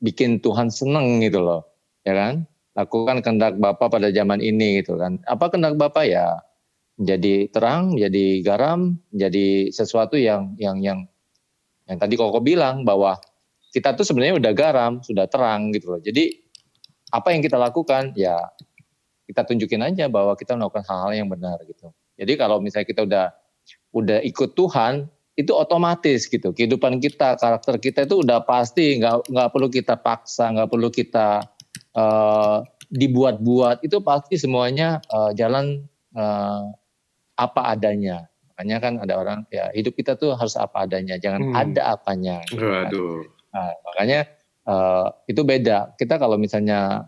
bikin Tuhan seneng gitu loh, ya kan? Lakukan kehendak Bapa pada zaman ini gitu kan. Apa kehendak Bapa ya? Menjadi terang, menjadi garam, menjadi sesuatu yang yang yang yang tadi Koko bilang bahwa kita tuh sebenarnya udah garam, sudah terang gitu loh. Jadi apa yang kita lakukan ya kita tunjukin aja bahwa kita melakukan hal-hal yang benar gitu Jadi kalau misalnya kita udah udah ikut Tuhan, itu otomatis gitu. Kehidupan kita, karakter kita itu udah pasti nggak nggak perlu kita paksa, nggak perlu kita uh, dibuat-buat. Itu pasti semuanya uh, jalan uh, apa adanya. Makanya kan ada orang ya hidup kita tuh harus apa adanya, jangan hmm. ada apanya. Gitu kan. Nah, makanya uh, itu beda. Kita kalau misalnya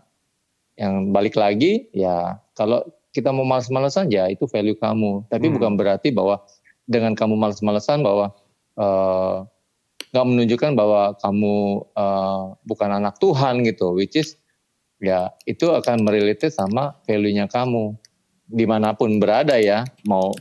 yang balik lagi ya kalau kita mau males-malesan ya itu value kamu. Tapi hmm. bukan berarti bahwa dengan kamu males-malesan bahwa uh, nggak menunjukkan bahwa kamu uh, bukan anak Tuhan gitu, which is ya itu akan merelate sama value-nya kamu di mana pun berada ya, mau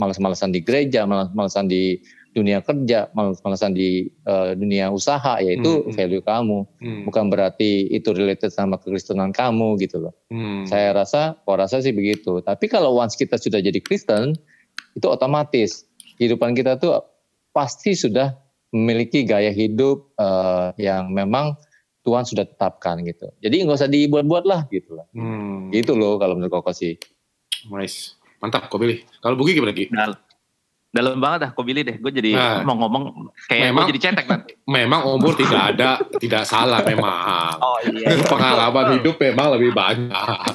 males-malesan di gereja, males-malesan di dunia kerja, males-malesan di uh, dunia usaha, yaitu hmm, hmm. value kamu. Hmm. Bukan berarti itu related sama kekristenan kamu gitu loh. Hmm. Saya rasa, kok rasa sih begitu. Tapi kalau once kita sudah jadi Kristen, itu otomatis kehidupan kita tuh pasti sudah memiliki gaya hidup uh, yang memang Tuhan sudah tetapkan gitu. Jadi nggak usah dibuat-buat lah gitu lah. Hmm. Gitu loh kalau menurut Koko sih. Nice. Mantap, kok pilih. Kalau Bugi gimana Ki? Dalam banget dah kau pilih deh. Gue jadi nah, mau ngomong kayak memang, gue jadi cetek nanti memang umur tidak ada tidak salah memang. Oh, iya. pengalaman hidup memang lebih banyak.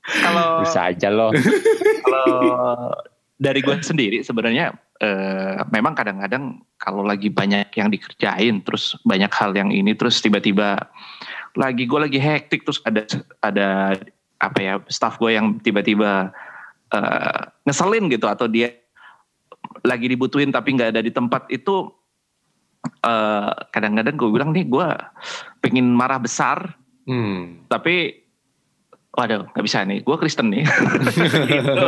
Kalau bisa aja loh. Kalau dari gue sendiri sebenarnya eh, memang kadang-kadang kalau lagi banyak yang dikerjain terus banyak hal yang ini terus tiba-tiba lagi gue lagi hektik terus ada ada apa ya staff gue yang tiba-tiba uh, ngeselin gitu atau dia lagi dibutuhin tapi nggak ada di tempat itu uh, kadang-kadang gue bilang nih gue pengen marah besar hmm. tapi waduh nggak bisa nih gue Kristen nih. Gitu.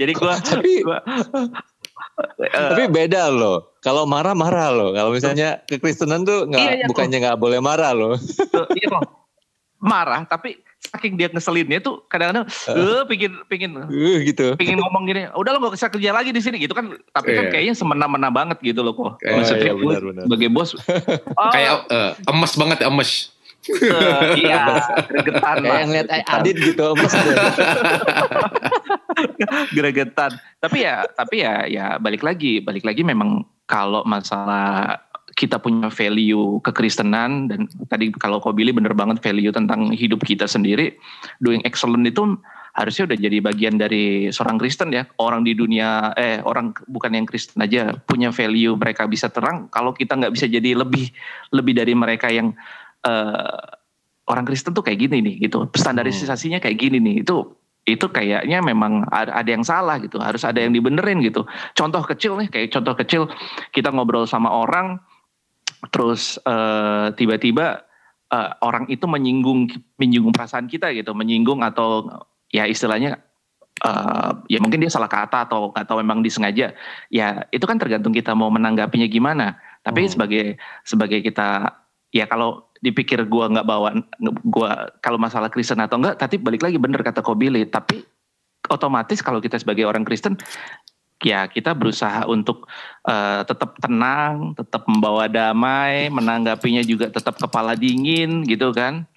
jadi gue tapi gua, uh, tapi beda loh. Kalau marah marah loh. Kalau misalnya kekristenan tuh nggak iya, iya, bukannya nggak boleh marah loh. Iya marah tapi saking dia ngeselinnya tuh kadang-kadang uh, pingin pingin uh, gitu pingin ngomong gini udah lo gak bisa kerja lagi di sini gitu kan tapi yeah. kan iya. kayaknya semena-mena banget gitu loh kok uh, maksudnya iya, benar, benar. sebagai bos oh, kayak uh, emas banget emas Uh, iya, gregetan Kayak ngeliat Adit gitu, emas gregetan. Tapi ya, tapi ya, ya balik lagi, balik lagi memang kalau masalah kita punya value kekristenan dan tadi kalau kau Billy bener banget value tentang hidup kita sendiri doing excellent itu harusnya udah jadi bagian dari seorang Kristen ya. Orang di dunia eh orang bukan yang Kristen aja punya value mereka bisa terang. Kalau kita nggak bisa jadi lebih lebih dari mereka yang uh, orang Kristen tuh kayak gini nih gitu. Standarisasinya kayak gini nih. Itu itu kayaknya memang ada yang salah gitu. Harus ada yang dibenerin gitu. Contoh kecil nih kayak contoh kecil kita ngobrol sama orang terus uh, tiba-tiba uh, orang itu menyinggung menyinggung perasaan kita gitu, menyinggung atau ya istilahnya uh, ya mungkin dia salah kata atau atau memang disengaja. Ya itu kan tergantung kita mau menanggapinya gimana. Tapi hmm. sebagai sebagai kita ya kalau dipikir gua nggak bawa gua kalau masalah Kristen atau enggak, tapi balik lagi bener kata Kobili, tapi otomatis kalau kita sebagai orang Kristen ya kita berusaha untuk uh, tetap tenang, tetap membawa damai, menanggapinya juga tetap kepala dingin gitu kan.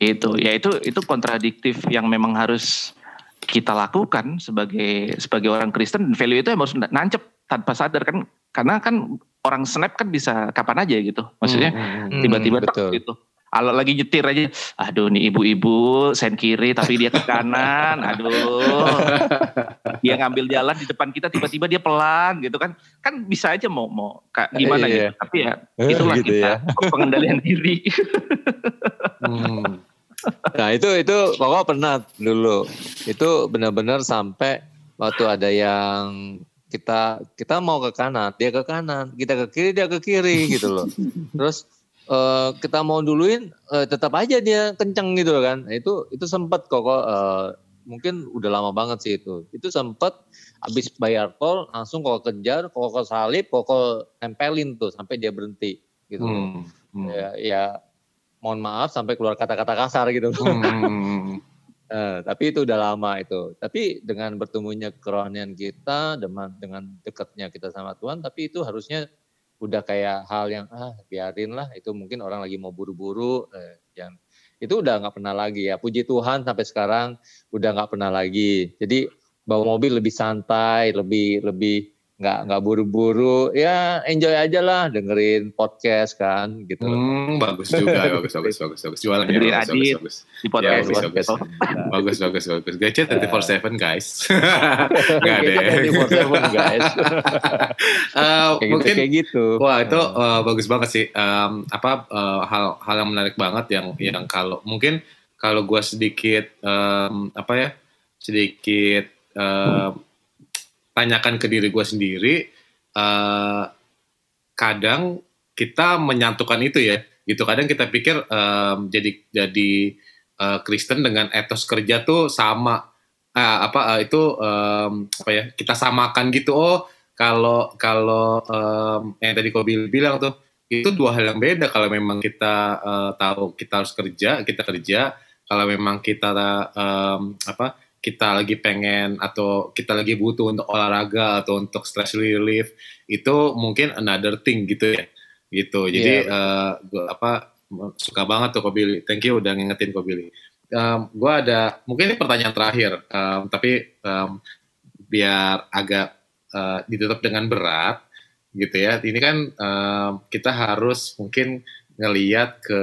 Itu ya itu itu kontradiktif yang memang harus kita lakukan sebagai sebagai orang Kristen dan value itu harus nancep tanpa sadar kan karena kan orang snap kan bisa kapan aja gitu. Maksudnya hmm, hmm, hmm. tiba-tiba hmm, gitu kalau lagi nyetir aja, aduh nih ibu-ibu sen kiri tapi dia ke kanan, aduh. Dia ngambil jalan di depan kita tiba-tiba dia pelan gitu kan. Kan bisa aja mau mau kak, gimana iya. gitu. Tapi ya eh, itulah gitu kita ya. pengendalian diri. hmm. Nah itu itu pokoknya pernah dulu. Itu benar-benar sampai waktu ada yang kita kita mau ke kanan, dia ke kanan, kita ke kiri, dia ke kiri gitu loh. Terus uh, kita mau duluin uh, tetap aja dia kenceng gitu kan. Nah, itu itu sempat kok uh, mungkin udah lama banget sih itu. Itu sempat habis bayar tol langsung kok kejar, kok salib, kok tempelin tuh sampai dia berhenti gitu. Hmm, hmm. Ya, ya mohon maaf sampai keluar kata-kata kasar gitu. Hmm. uh, tapi itu udah lama itu. Tapi dengan bertemunya kerohanian kita, dengan dengan dekatnya kita sama Tuhan, tapi itu harusnya udah kayak hal yang ah biarin lah itu mungkin orang lagi mau buru-buru eh, yang itu udah nggak pernah lagi ya. Puji Tuhan sampai sekarang udah nggak pernah lagi. Jadi bawa mobil lebih santai lebih lebih nggak nggak buru-buru ya enjoy aja lah dengerin podcast kan gitu Hmm, bagus juga, bagus, bagus, bagus, bagus. Jualan ya, bagus, bagus, bagus. di podcast. bagus, bagus. Oh, Bagus, bagus, bagus. Gadget 24/7 guys. Enggak Kita deh. 24/7, guys Eh, kayak gitu mungkin kayak gitu Wah itu eh, bagus banget sih. Em, apa eh, hal hal yang menarik banget yang yang kalau mungkin kalau gue sedikit em, apa ya sedikit em, tanyakan ke diri gue sendiri. eh, kadang kita menyatukan itu ya. Gitu kadang kita pikir em, jadi jadi eh, Kristen dengan etos kerja tuh sama. Eh, apa eh, itu em, apa ya kita samakan gitu. Oh kalau kalau em, yang tadi kau bil- bilang tuh itu dua hal yang beda kalau memang kita eh, tahu kita harus kerja kita kerja kalau memang kita em, apa kita lagi pengen atau kita lagi butuh untuk olahraga atau untuk stress relief itu mungkin another thing gitu ya. Gitu. Jadi eh, gua apa suka banget tuh kau Billy thank you udah ngingetin kau Billy Em, gua ada mungkin ini pertanyaan terakhir em, tapi em, biar agak eh, ditutup dengan berat gitu ya. Ini kan em, kita harus mungkin ngeliat ke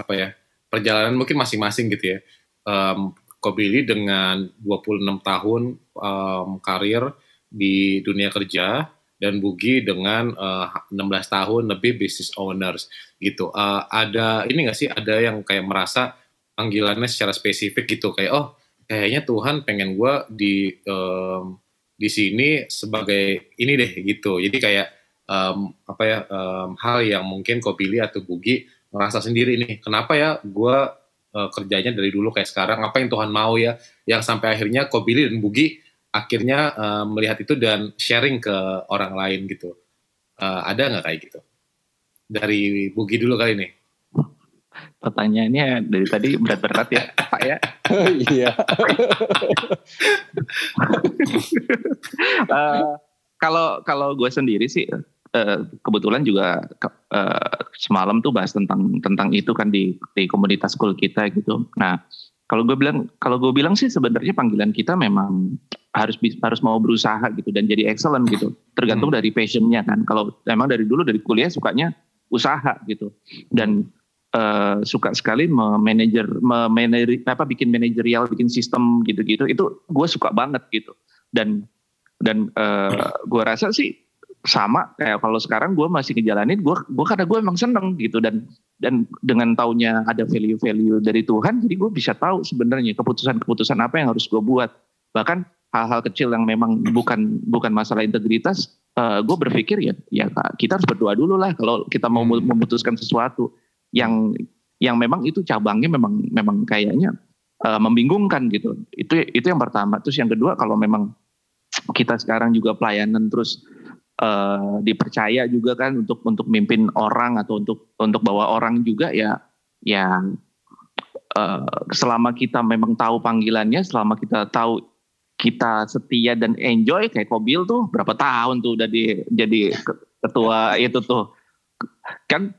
apa ya perjalanan mungkin masing-masing gitu ya. Um, Kobili dengan 26 tahun em, karir di dunia kerja dan Bugi dengan eh, 16 tahun lebih business owners gitu. Eh, ada ini nggak sih ada yang kayak merasa panggilannya secara spesifik gitu kayak oh kayaknya Tuhan pengen gua di em, di sini sebagai ini deh gitu. Jadi kayak em, apa ya em, hal yang mungkin kau pilih atau Bugi merasa sendiri nih. Kenapa ya gue kerjanya dari dulu kayak sekarang? Apa yang Tuhan mau ya? Yang sampai akhirnya kau pilih dan Bugi akhirnya em, melihat itu dan sharing ke orang lain gitu. Eh, ada nggak kayak gitu? Dari Bugi dulu kali nih. pertanyaannya dari tadi berat-berat ya, Pak ya. iya Eh, kalau kalau gue sendiri sih eh, kebetulan juga eh, semalam tuh bahas tentang tentang itu kan di di komunitas school kita gitu. Nah kalau gue bilang kalau gue bilang sih sebenarnya panggilan kita memang harus harus mau berusaha gitu dan jadi excellent gitu. Tergantung dari passionnya kan. Kalau emang dari dulu dari kuliah sukanya usaha gitu dan eh, suka sekali memanajer memanajer apa bikin manajerial bikin sistem gitu-gitu itu gue suka banget gitu dan dan eh, gue rasa sih sama kayak kalau sekarang gue masih ngejalanin gue gue karena gue emang seneng gitu. Dan dan dengan taunya ada value-value dari Tuhan jadi gue bisa tahu sebenarnya keputusan-keputusan apa yang harus gue buat. Bahkan hal-hal kecil yang memang bukan bukan masalah integritas gue berpikir ya ya kita harus berdoa dulu lah kalau kita mau Hmm. memutuskan sesuatu yang yang memang itu cabangnya memang memang kayaknya eh, membingungkan gitu. Itu itu yang pertama. Terus yang kedua kalau memang kita sekarang juga pelayanan terus eh, dipercaya juga kan untuk untuk mimpin orang atau untuk untuk bawa orang juga ya ya eh, selama kita memang tahu panggilannya selama kita tahu kita setia dan enjoy kayak Kobil tuh berapa tahun tuh udah di, jadi ke- ketua itu tuh. Kan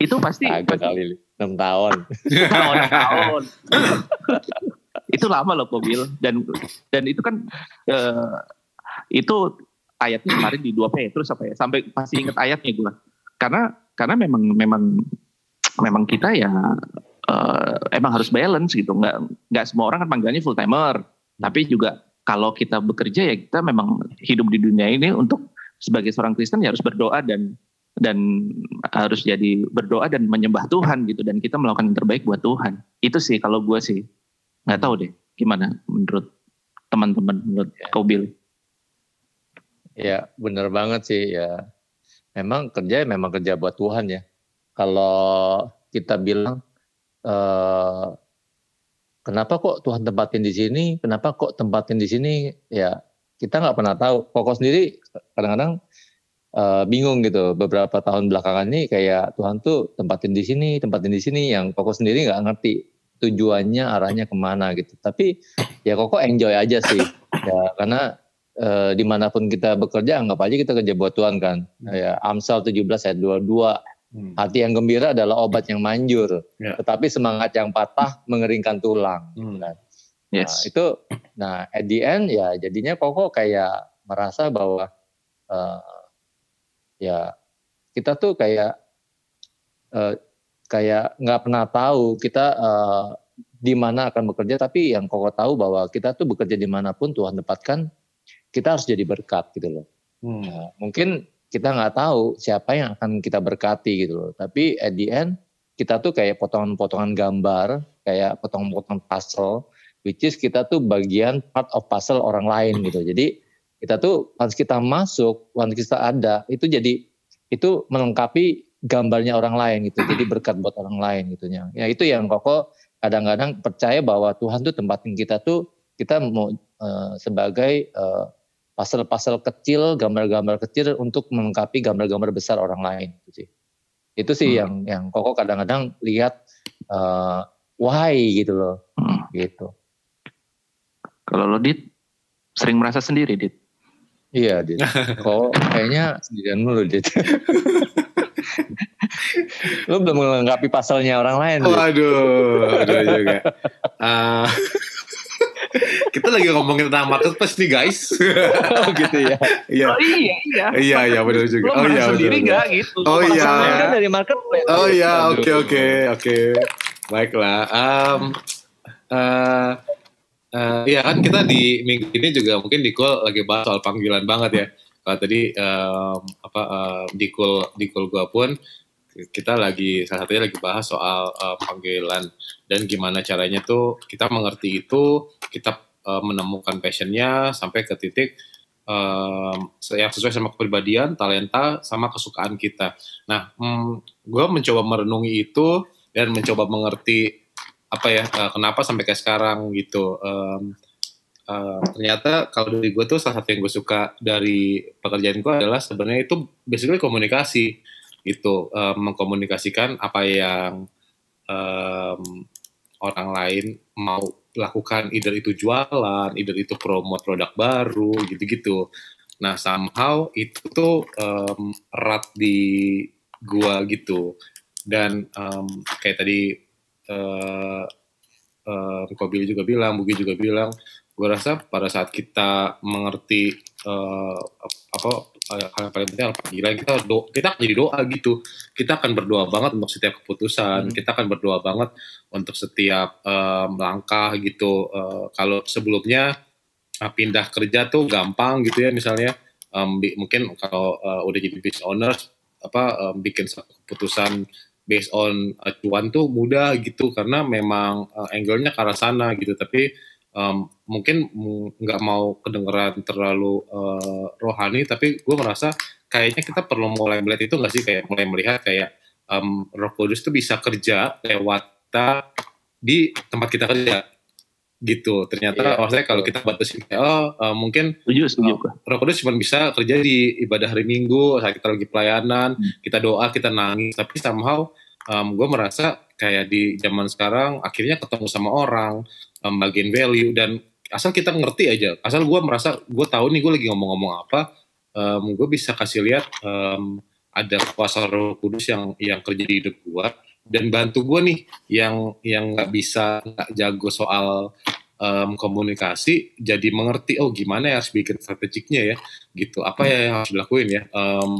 itu pasti, agak pasti kali enam tahun. Tahun tahun. Itu lama loh Kobil dan dan itu kan eh, itu ayatnya kemarin di 2 Petrus apa ya sampai masih inget ayatnya gue karena karena memang memang memang kita ya eh, emang harus balance gitu. Nggak nggak semua orang kan panggilannya full timer tapi juga kalau kita bekerja ya kita memang hidup di dunia ini untuk sebagai seorang Kristen ya harus berdoa dan dan harus jadi berdoa dan menyembah Tuhan gitu. Dan kita melakukan yang terbaik buat Tuhan. Itu sih kalau gue sih. Nggak tahu deh gimana menurut teman-teman menurut kau Bill Ya bener banget sih ya. Memang kerja memang kerja buat Tuhan ya. Kalau kita bilang eh, kenapa kok Tuhan tempatin di sini, kenapa kok tempatin di sini, ya kita nggak pernah tahu. Koko sendiri kadang-kadang eh, bingung gitu. Beberapa tahun belakangan ini kayak Tuhan tuh tempatin di sini, tempatin di sini, yang Koko sendiri nggak ngerti tujuannya arahnya ke mana gitu. Tapi ya Koko enjoy aja sih, ya karena eh, di mana pun kita bekerja anggap aja kita kerja buat Tuhan kan. Hmm. Ya, Amsal 17 ayat 22 Hmm. Hati yang gembira adalah obat yang manjur, Ya. tetapi semangat yang patah mengeringkan tulang. Hmm. Kan? Nah, Yes. itu, nah at the end ya jadinya Koko kayak merasa bahwa eh, ya kita tuh kayak eh, kayak nggak pernah tahu kita eh, di mana akan bekerja, tapi yang Koko tahu bahwa kita tuh bekerja di mana pun Tuhan tempatkan, kita harus jadi berkat gitu loh. Hmm. Nah, mungkin kita nggak tahu siapa yang akan kita berkati gitu loh. Tapi at the end kita tuh kayak potongan-potongan gambar, kayak potongan-potongan puzzle, which is kita tuh bagian part of puzzle orang lain gitu. Jadi kita tuh once kita masuk, once kita ada, itu jadi itu melengkapi gambarnya orang lain gitu. Jadi berkat buat orang lain gitu ya. Itu yang koko kadang-kadang percaya bahwa Tuhan tuh tempatin kita tuh kita mau eh, sebagai eh, pasal-pasal kecil, gambar-gambar kecil untuk melengkapi gambar-gambar besar orang lain gitu sih. Itu sih Hmm. yang yang Koko kadang-kadang lihat eh, why gitu loh, Hmm. gitu. Kalau lo Dit, sering merasa sendiri Dit. Iya, Dit. Kok kayaknya sendirian mulu, Dit. Lu belum melengkapi pasalnya orang lain. Waduh, aduh juga. Ah, kita lagi ngomongin tentang marketplace nih guys. Oh, gitu ya. Iya, Oh iya iya. iya, iya benar juga. Lo Oh merasa iya, betul, sendiri gitu? Oh, iya. Kan dari marketplace. Oh iya, oke oke oke. Baiklah. Um, eh eh, iya kan kita di minggu ini juga mungkin di call lagi bahas soal panggilan banget ya. Kalau tadi em, apa em, di call di call gua pun kita lagi salah satunya lagi bahas soal eh, panggilan dan gimana caranya tuh kita mengerti itu, kita eh, menemukan passionnya sampai ke titik em, yang sesuai sama kepribadian, talenta, sama kesukaan kita. Nah, hmm, gue mencoba merenungi itu dan mencoba mengerti apa ya eh, kenapa sampai kayak sekarang gitu. Em, eh, ternyata kalau dari gue tuh salah satu yang gue suka dari pekerjaan gue adalah sebenarnya itu basically komunikasi gitu, Em, mengkomunikasikan apa yang em, orang lain mau lakukan, either itu jualan, either itu promote produk baru gitu-gitu. Nah, somehow itu tuh em, erat di gua gitu. Dan em, kayak tadi eh eh, Ko Billy juga bilang, Bugi juga bilang, gue rasa pada saat kita mengerti eh, apa hal yang paling penting panggilan. Kita do, kita akan jadi doa gitu. Kita akan berdoa banget untuk setiap keputusan. Hmm. kita akan berdoa banget untuk setiap em, langkah gitu. Eh, kalau sebelumnya eh, pindah kerja tuh gampang gitu ya misalnya. Em, bi- mungkin kalau eh, udah jadi business owner apa em, bikin keputusan based on uh, cuan tuh mudah gitu. Karena memang uh, angle-nya ke arah sana gitu. Tapi um, mungkin nggak mau kedengeran terlalu uh, rohani tapi gue merasa kayaknya kita perlu mulai melihat itu nggak sih kayak mulai melihat kayak um, Roh Kudus tuh bisa kerja lewat kita di tempat kita kerja gitu ternyata Iya, maksudnya kalau kita batasin kayak oh uh, mungkin Setuju, setuju. Oh. Roh Kudus cuma bisa kerja di ibadah hari Minggu saat kita lagi pelayanan, Hmm. kita doa, kita nangis. Tapi somehow gue merasa kayak di zaman sekarang akhirnya ketemu sama orang, um, bagian value dan asal kita ngerti aja, asal gue merasa gue tahu nih gue lagi ngomong-ngomong apa, gue bisa kasih lihat um, ada kuasa Roh Kudus yang yang kerja di hidup gue dan bantu gue nih yang yang nggak bisa nggak jago soal em, komunikasi jadi mengerti oh gimana ya harus bikin strategiknya ya gitu. Apa ya yang harus dilakuin ya? Em,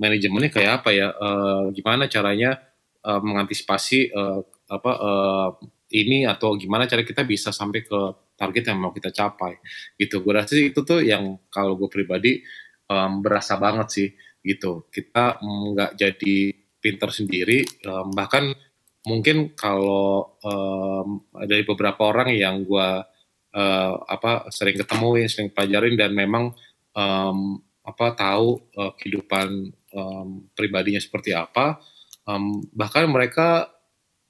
manajemennya kayak apa ya? Eh, gimana caranya eh, mengantisipasi eh, apa eh, ini atau gimana cara kita bisa sampai ke target yang mau kita capai. Gitu. Gue rasa itu tuh yang kalau gue pribadi em, berasa banget sih gitu. Kita nggak jadi pinter sendiri em, bahkan mungkin kalau em, dari beberapa orang yang gue eh, apa sering ketemuin, sering pelajarin dan memang em, apa tahu eh, kehidupan em, pribadinya seperti apa, em, bahkan mereka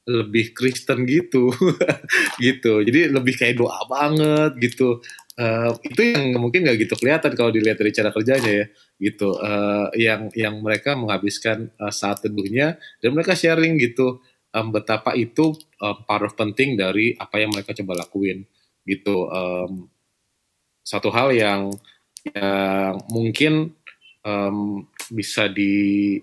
lebih Kristen gitu, gitu. Jadi lebih kayak doa banget gitu. Eh, itu yang mungkin nggak gitu kelihatan kalau dilihat dari cara kerjanya ya, gitu. Eh, yang yang mereka menghabiskan eh, saat teduhnya dan mereka sharing gitu em, betapa itu em, paruh penting dari apa yang mereka coba lakuin gitu. Em, satu hal yang yang mungkin um, bisa di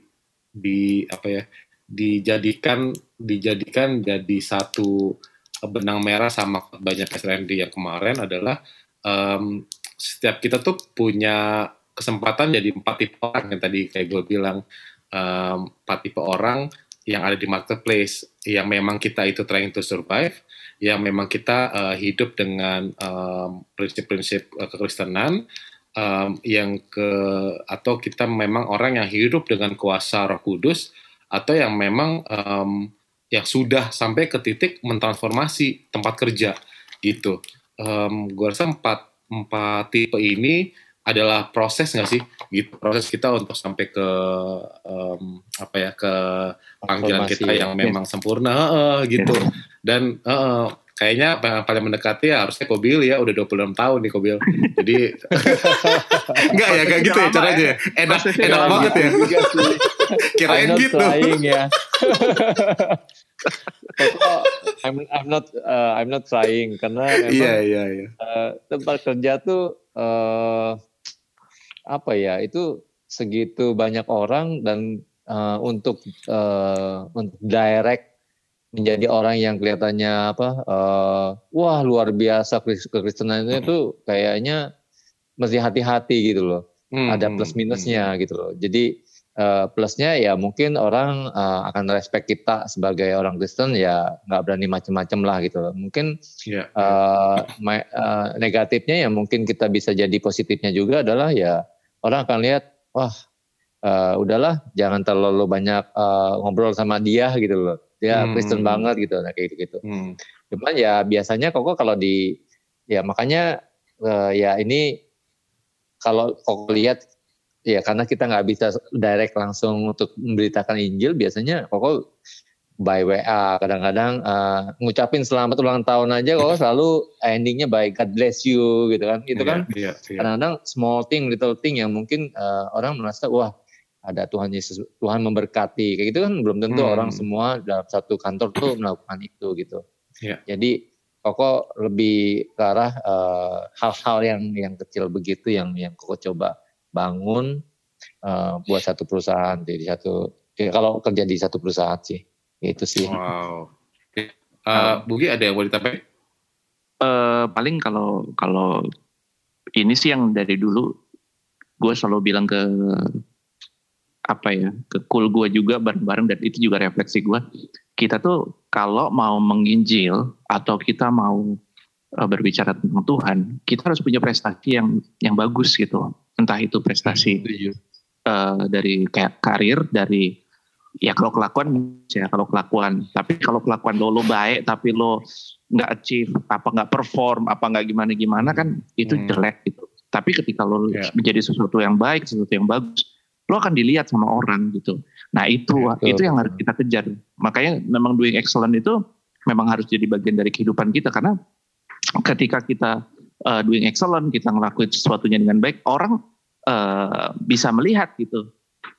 di apa ya dijadikan dijadikan jadi satu benang merah sama banyak Randy yang kemarin adalah um, setiap kita tuh punya kesempatan jadi empat tipe orang yang tadi kayak gue bilang empat um, tipe orang yang ada di marketplace yang memang kita itu trying to survive yang memang kita uh, hidup dengan prinsip-prinsip uh, kekristenan um, yang ke atau kita memang orang yang hidup dengan kuasa Roh Kudus atau yang memang um, yang sudah sampai ke titik mentransformasi tempat kerja gitu. Um, gue rasa empat empat tipe ini adalah proses nggak sih gitu proses kita untuk sampai ke um, apa ya ke panggilan kita ya. yang memang sempurna uh, gitu dan uh, kayaknya yang paling mendekati ya harusnya Kobil ya udah 26 tahun nih Kobil jadi enggak ya kayak gitu ya caranya. ya. enak enak banget ya. Kirain gitu. ya. I'm I'm not uh, I'm not trying karena memang yeah, yeah, yeah. Uh, tempat kerja tuh uh, apa ya itu segitu banyak orang dan uh, untuk uh, untuk direct menjadi orang yang kelihatannya apa uh, wah luar biasa kekristenan itu kayaknya mesti hati-hati gitu loh. Hmm, ada plus minusnya hmm. gitu loh. Jadi uh, plusnya ya mungkin orang uh, akan respect kita sebagai orang Kristen ya nggak berani macam-macam lah gitu loh. Mungkin yeah, uh, my, uh, negatifnya ya mungkin kita bisa jadi positifnya juga adalah ya orang akan lihat wah uh, udahlah jangan terlalu banyak uh, ngobrol sama dia gitu loh dia hmm. Kristen banget gitu nah kayak gitu hmm. cuman ya biasanya kok kalau di ya makanya uh, ya ini kalau kok lihat ya karena kita nggak bisa direct langsung untuk memberitakan Injil biasanya kok by WA kadang-kadang uh, ngucapin selamat ulang tahun aja kok selalu endingnya by God bless you gitu kan itu kan yeah, yeah. kadang-kadang small thing little thing yang mungkin uh, orang merasa wah ada Tuhan Yesus Tuhan memberkati kayak gitu kan belum tentu hmm. orang semua dalam satu kantor tuh melakukan itu gitu yeah. jadi koko lebih ke arah uh, hal-hal yang yang kecil begitu yang yang koko coba bangun uh, buat satu perusahaan jadi satu kalau kerja di satu perusahaan sih itu sih. Wow. Uh, Bugi ada yang mau ditambahin? Uh, paling kalau kalau ini sih yang dari dulu gue selalu bilang ke apa ya ke cool gue juga bareng-bareng dan itu juga refleksi gue kita tuh kalau mau menginjil atau kita mau uh, berbicara tentang Tuhan kita harus punya prestasi yang yang bagus gitu entah itu prestasi uh, dari kayak karir dari ya kalau kelakuan ya kalau kelakuan. Tapi kalau kelakuan lo lo baik tapi lo nggak achieve apa nggak perform apa nggak gimana gimana kan itu hmm. jelek gitu. Tapi ketika lo yeah. menjadi sesuatu yang baik sesuatu yang bagus lo akan dilihat sama orang gitu. Nah itu yeah, itu yang harus kita kejar. Makanya memang doing excellent itu memang harus jadi bagian dari kehidupan kita. Karena ketika kita uh, doing excellent kita ngelakuin sesuatunya dengan baik orang uh, bisa melihat gitu.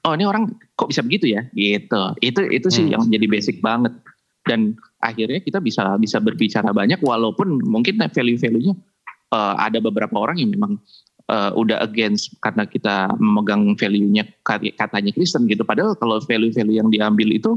Oh ini orang kok bisa begitu ya? Gitu. Itu itu sih hmm. yang jadi basic banget. Dan akhirnya kita bisa bisa berbicara banyak walaupun mungkin value-value-nya uh, ada beberapa orang yang memang uh, udah against karena kita memegang value-nya katanya Kristen gitu. Padahal kalau value-value yang diambil itu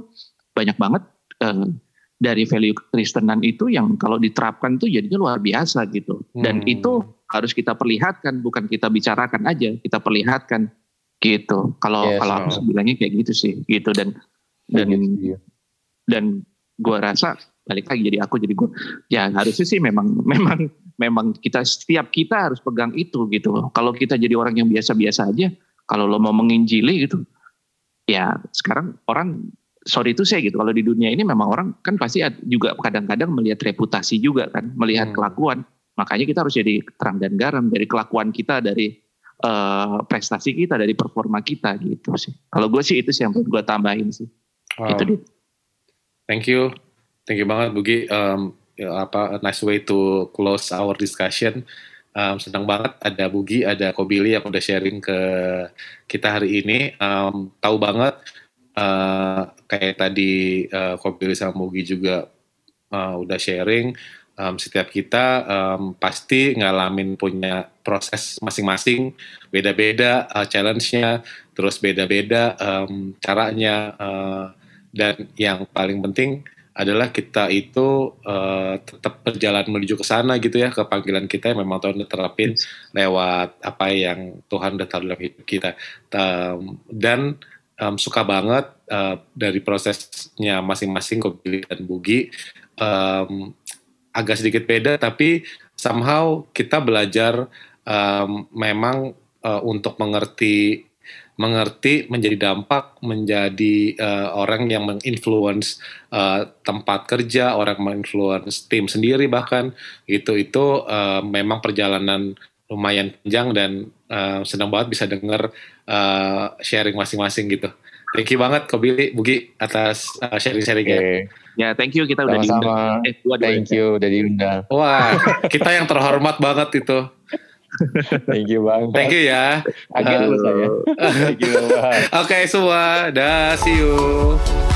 banyak banget uh, dari value Kristenan itu yang kalau diterapkan itu jadinya luar biasa gitu. Dan hmm. itu harus kita perlihatkan bukan kita bicarakan aja kita perlihatkan gitu. Kalau yes, kalau aku bilangnya kayak gitu sih gitu. Dan dan gitu, dan gue rasa balik lagi jadi aku jadi gue ya harusnya sih memang memang memang kita setiap kita harus pegang itu gitu kalau kita jadi orang yang biasa-biasa aja kalau lo mau menginjili gitu ya sekarang orang sorry itu saya gitu kalau di dunia ini memang orang kan pasti juga kadang-kadang melihat reputasi juga kan melihat hmm. kelakuan makanya kita harus jadi terang dan garam dari kelakuan kita dari uh, prestasi kita dari performa kita gitu sih. Kalau gue sih itu sih yang gue tambahin sih. Wow. Itu dia. Thank you, thank you banget Bugi. Um, ya, apa nice way to close our discussion. Um, senang banget ada Bugi, ada Kobili yang udah sharing ke kita hari ini. Um, tahu banget uh, kayak tadi uh, Kobili sama Bugi juga uh, udah sharing um, setiap kita um, pasti ngalamin punya proses masing-masing, beda-beda uh, challenge-nya, terus beda-beda um, caranya, uh, dan yang paling penting adalah kita itu uh, tetap berjalan menuju ke sana gitu ya ke panggilan kita yang memang Tuhan udah terapin lewat apa yang Tuhan udah taruh dalam hidup kita. Um, dan um, suka banget uh, dari prosesnya masing-masing Kobi dan Bugi um, agak sedikit beda tapi somehow kita belajar um, memang uh, untuk mengerti mengerti menjadi dampak menjadi uh, orang yang menginfluence uh, tempat kerja orang menginfluence tim sendiri bahkan itu itu uh, memang perjalanan lumayan panjang dan uh, senang banget bisa dengar uh, sharing masing-masing gitu. Thank you banget Billy Bugi atas uh, sharing-sharingnya. Oke. Ya, thank you. Kita udah diundang. Eh, gua Thank you udah diundang. wah kita yang terhormat banget itu Thank you bang. thank you ya Agak dulu saya. Thank you bang. Oke semua, dah see you.